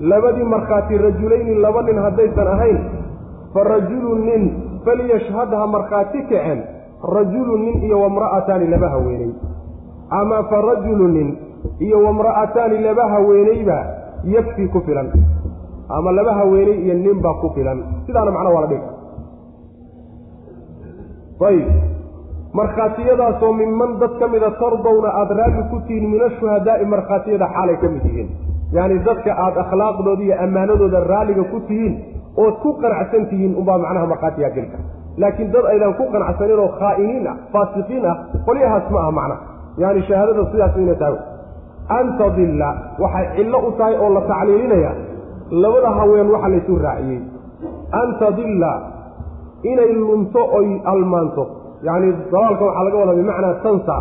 A: labadii markhaati rajulayni laba nin haddaysan ahayn fa rajulu nin falyashhadha markhaati kaceen rajulu nin iyo wamra'ataani laba haweeney. Ama fa rajulu nin iyo wamra'ataani laba haweeneyba yakfi ku filan ama laba haweeney iyo nin baa ku filan. Sidaana macna waa la dhigi ayib. Markhaatiyadaasoo minman dad ka mida tardawna aada raalli ku tihiin min ashuhadaa'i markhaatiyada xaalay ka mid yihiin. Yacni dadka aada akhlaaqdooda iyo ammaanadooda raalliga ku tihiin ood ku qanacsan tihiin unbaa macnaha markhaatiyaa geli kara laakiin dad aydan ku qanacsanin oo khaa'iniin ah faasiqiin ah qolyahaas ma aha macnaha yani shahaadada sidaas ina tahay. An tadilla waxay cillo u tahay oo la tacliilinaya labada haween waxa laysu raaciyey. An tadilla inay lunto oy almaanto yacni dalaalka waxaa laga wadaa bimacnaa tansa.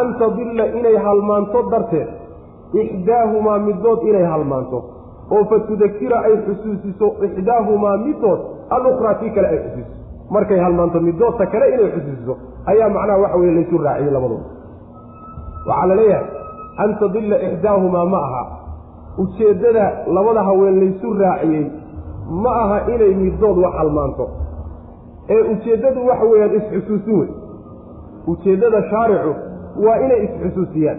A: An tadilla inay halmaanto darteed ixdaahumaa middood inay halmaanto. Oo fa tudakira ay xusuusiso ixdaahumaa middood alukhraa tii kale ay xusuusiso. Markay halmaanto middoodta kale inay xusuusiso ayaa macnaha waxa weye laysu raaciyey labadooda waxaa la leeyahay an tadilla ixdaahumaa ma aha ujeeddada labada haween laysu raaciyey ma aha inay middood wax halmaanto. Ee ujeeddadu waxa weeyaan isxusuusin wey ujeeddada shaaricu waa inay isxusuusiyaan.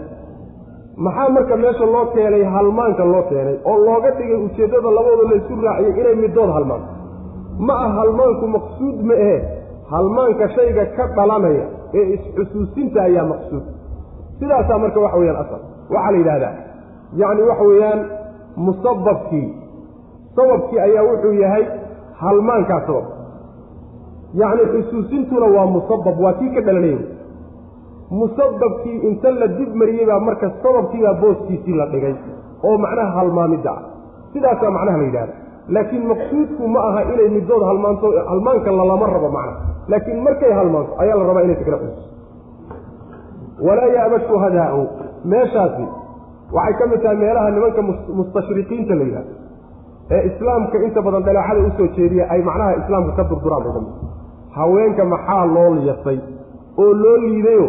A: Maxaa marka meesha loo keenay halmaanka loo keenay oo looga dhigay ujeeddada labadooda laysu raaciyay inay middood halmaanto? Ma ah halmaanku maqsuud ma ahe halmaanka shayga ka dhalanaya ee is-xusuusinta ayaa maqsuud. Sidaasaa marka waxa weyaan asal. Waxaa la yidhahdaa yacni waxa weeyaan musababkii sababkii ayaa wuxuu yahay halmaankaa sabab yacni xusuusintuna waa musabab waa kii ka dhalanaya musababkii inta la dib mariyey baa marka sababkiibaa booskiisii la dhigay oo macnaha halmaamidda ah. Sidaasaa macnaha la yidhahda laakiin maqsuudku ma aha inay middood halmaanto halmaanka lalama rabo macnaha. Laakiin markay halmaanto ayaa la rabaa inay sakala xusuuso walaa yaaba shuhadaau meeshaasi waxay ka mid tahay meelaha nimanka mustashriqiinta la yidhahdo ee islaamka inta badan dhaleecada u soo jeediya ay macnaha islaamka ka durduraan bay ka mid haweenka maxaa loo yasay oo loo liidayo?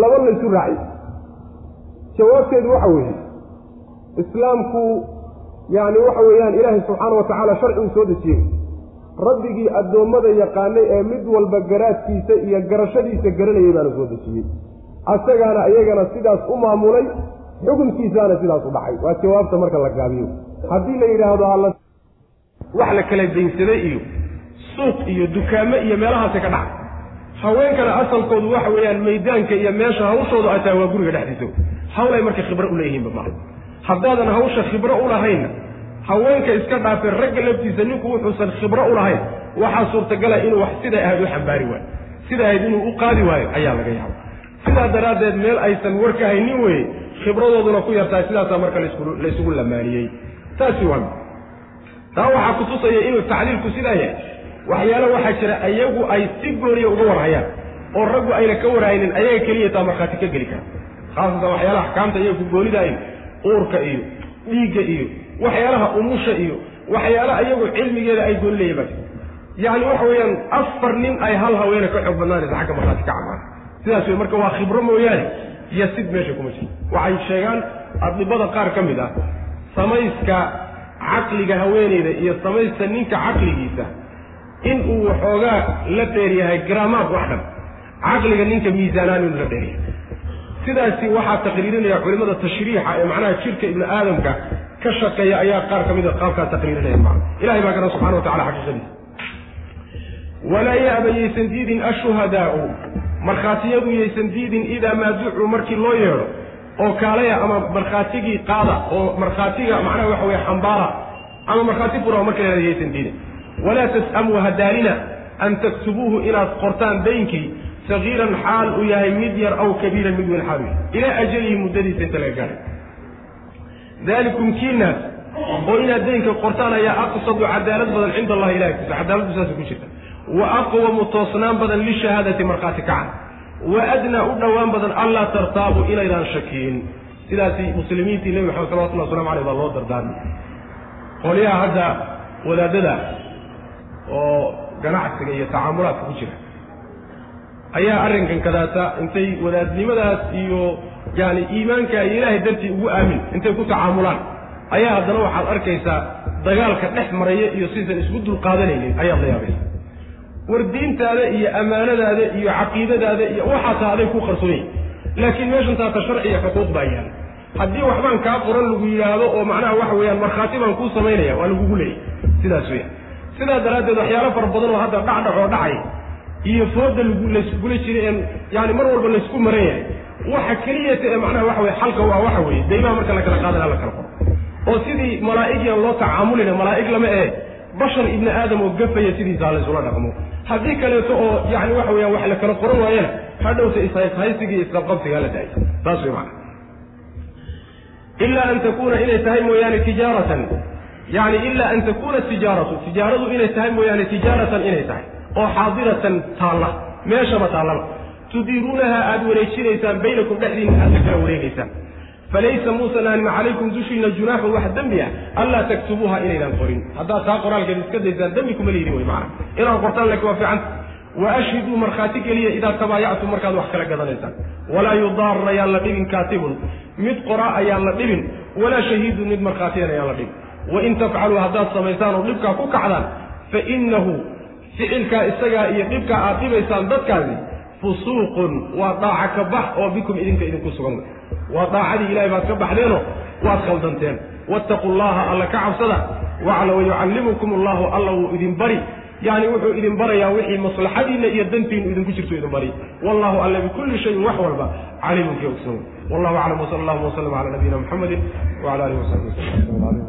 A: Laba laysu raaciy jawaabteedu waxa weeye islaamku yacni waxa weeyaan ilaahay subxaana wa tacaala sharci uu soo dejiyey. Rabbigii addoommada yaqaanay ee mid walba garaadkiisa iyo garashadiisa garanayay baana soo dejiyey. Asagaana iyagana sidaas u maamulay xukunkiisaana sidaas u dhacay waa jawaabta marka la gaabiyo haddii la yidhaahdo alla wax la kala daynsaday iyo suuq iyo dukaamo iyo meelahaasi ka dhacay haweenkana asalkoodu waxa weeyaan maydaanka iyo meesha hawshoodu ay tahay waa guriga dhexdiisa. Hawl ay marka khibro uleeyihiinba maaha haddaadan hawsha khibro ulahaynna haweenka iska dhaafeen ragga laftiisa ninku wuxuusan khibro ulahayn waxaa suurtagala inuu wax siday ahayd u xambaari waayo. Sida ahayd inuu u qaadi waayo ayaa laga yaaba sidaa daraaddeed meel aysan war ka haynin weye khibradooduna ku yartahay sidaasaa marka laysugu lamaaniyey. Taasi waa taa waxaa kutusaya inuu tacliilku sidaa yahay. Waxyaalo waxaa jira iyagu ay si gooniya uga warhayaan oo raggu ayna ka warhaynin ayaga keliya taa markhaati ka geli kara. Khaasatan waxyaalaha axkaamta iyaga ku goonida iyo uurka iyo dhiigga iyo waxyaalaha umusha iyo waxyaala iyagu cilmigeeda ay gooni leeyihiin baa yacni waxa weeyaan afar nin ay hal haweene ka xoog badnaanaysa xagga markhaati ka camaan sidaas wey marka waa khibro mooyaane iyo sid meesha kuma jiro. Waxay sheegaan adibada qaar ka mid ah samayska caqliga haweeneyda iyo samaysta ninka caqligiisa in uu waxoogaa la dheer yahay gramaad wax dhan. Caqliga ninka miisaanaan inuu la dheer yahay. Sidaasi waxaa taqriirinaya culimada tashriixa ee macnaha jirka ibni aadamka ka shaqeeya ayaa qaar ka mida qaabkaa taqriirinaya maa ilahay baa garan subxana wa tacala xaqiiqadiisa walaa yaysan diidin ashuhadaau markhaatiyadu yaysan diidin idaa maa ducuu markii loo yeedho oo kaalaya ama markhaatigii qaada oo markhaatiga macnaha waxa weye xambaara ama markhaati fura marka la yaysan diidin. Walaa tas'amuu hadaalina an taktubuuhu inaad qortaan daynkii sagiiran xaal uu yahay mid yar aw kabiiran mid weyn xaal u yahay. Ilaa ajalihi muddadiisa inta laga gaadhay. Dalikum kiinaas oo inaad daynka qortaan ayaa aqsadu cadaalad badan cinda allahi ilahi kusa cadaaladdu saasa ku jirta wa aqwamu toosnaan badan lishahaadati markhaati kacan wa adnaa u dhowaan badan anlaa tartaabu inaydaan shakiyin sidaasi muslimiintii nebi maxamed salawatullah waslamu aleyh baa loo dardaarmay qolyaha hadda wadaadada oo ganacsiga iyo tacaamulaadka ku jira ayaa arrinkan kadaata intay wadaadnimadaas iyo yani iimaanka iyo ilaahay dartii ugu aamin intay ku tacaamulaan ayaa haddana waxaad arkaysaa dagaalka dhex maraya iyo sidaysan isku dulqaadanaynin ayaad la yaabaysa war diintaada iyo ammaanadaada iyo caqiidadaada iyo waxaasa aday ku qarsoon yihiin laakiin meeshan taata sharci xuquuq baa yaalla haddii waxbaan kaa qoran lagu yidhaahdo oo macnaha waxa weeyaan markhaati baan kuu samaynaya waa lagugu leeyay. Sidaas weya sidaa daraaddeed waxyaalo fara badan oo hadda dhacdhac oo dhacay iyo fooda lagu laysgula jiray een yani mar walba laysku maran yahay waxa keliyata ee macnaha waxa weye xalka waa waxa weeye daymaha marka la kala qaadana la kala qoro oo sidii malaa'igian loo tacaamulina malaa'ig lama ee bashar ibni aadam oo gafaya sidiisaa la isula dhaqmo. Haddii kaleeto oo yani waxa weyaan wax la kala qoran waayana hadhowta ishaysiga iyo isqabqabsigaa la daaya saas wey macana ilaa an takuuna inay tahay mooyaane tijaaratan. Yani ilaa an takuuna tijaaratu. Tijaaradu inay tahay mooyaane tijaaratan inay tahay. Oo xaadiratan taalla. Meeshaba taallaba tudiiruunaha aada wareejinaysaan baynakum dhexdiina aad ka kala wareegaysaan falaysa muusan aanin calaykum dushiina junaaxun wax dembi ah anlaa taktubuuha inaydaan qorin haddaad taa qoraalkeed iska daysaan dembi kuma leydin wey macana inaad qortaan laakiin waa fiicanta wa ashhiduu markhaati geliya idaa tabaayactum markaad wax kala gadanaysaan walaa yudaara yaan la dhibin kaatibun mid qoraa ayaan la dhibin walaa shahiidun mid markhaatiyan ayaan la dhibin wain tafcaluu haddaad samaysaan oo dhibkaa ku kacdaan fa inahu ficilkaa isagaa iyo dhibkaa aad dhibaysaan dadkaasi fusuuqun waa dhaaca ka bax oo bikum idinka idinku sugan
B: waa daacadii ilahay baad ka baxdeenoo waad khaldanteen. Wattaquu llaha alla ka cabsada wacla wayucallimukum allahu alla wuu idin bari. Yani wuxuu idin barayaa wixii maslaxadiinna iyo dantiinu idinku jirto idin bari. Wallahu alla bikulli shayin wax walba caliimun kii ogsoon. Wallahu aclam wsala allahuma wslam cala nabiyina muxamedi wcala alihi wasaxbi waslm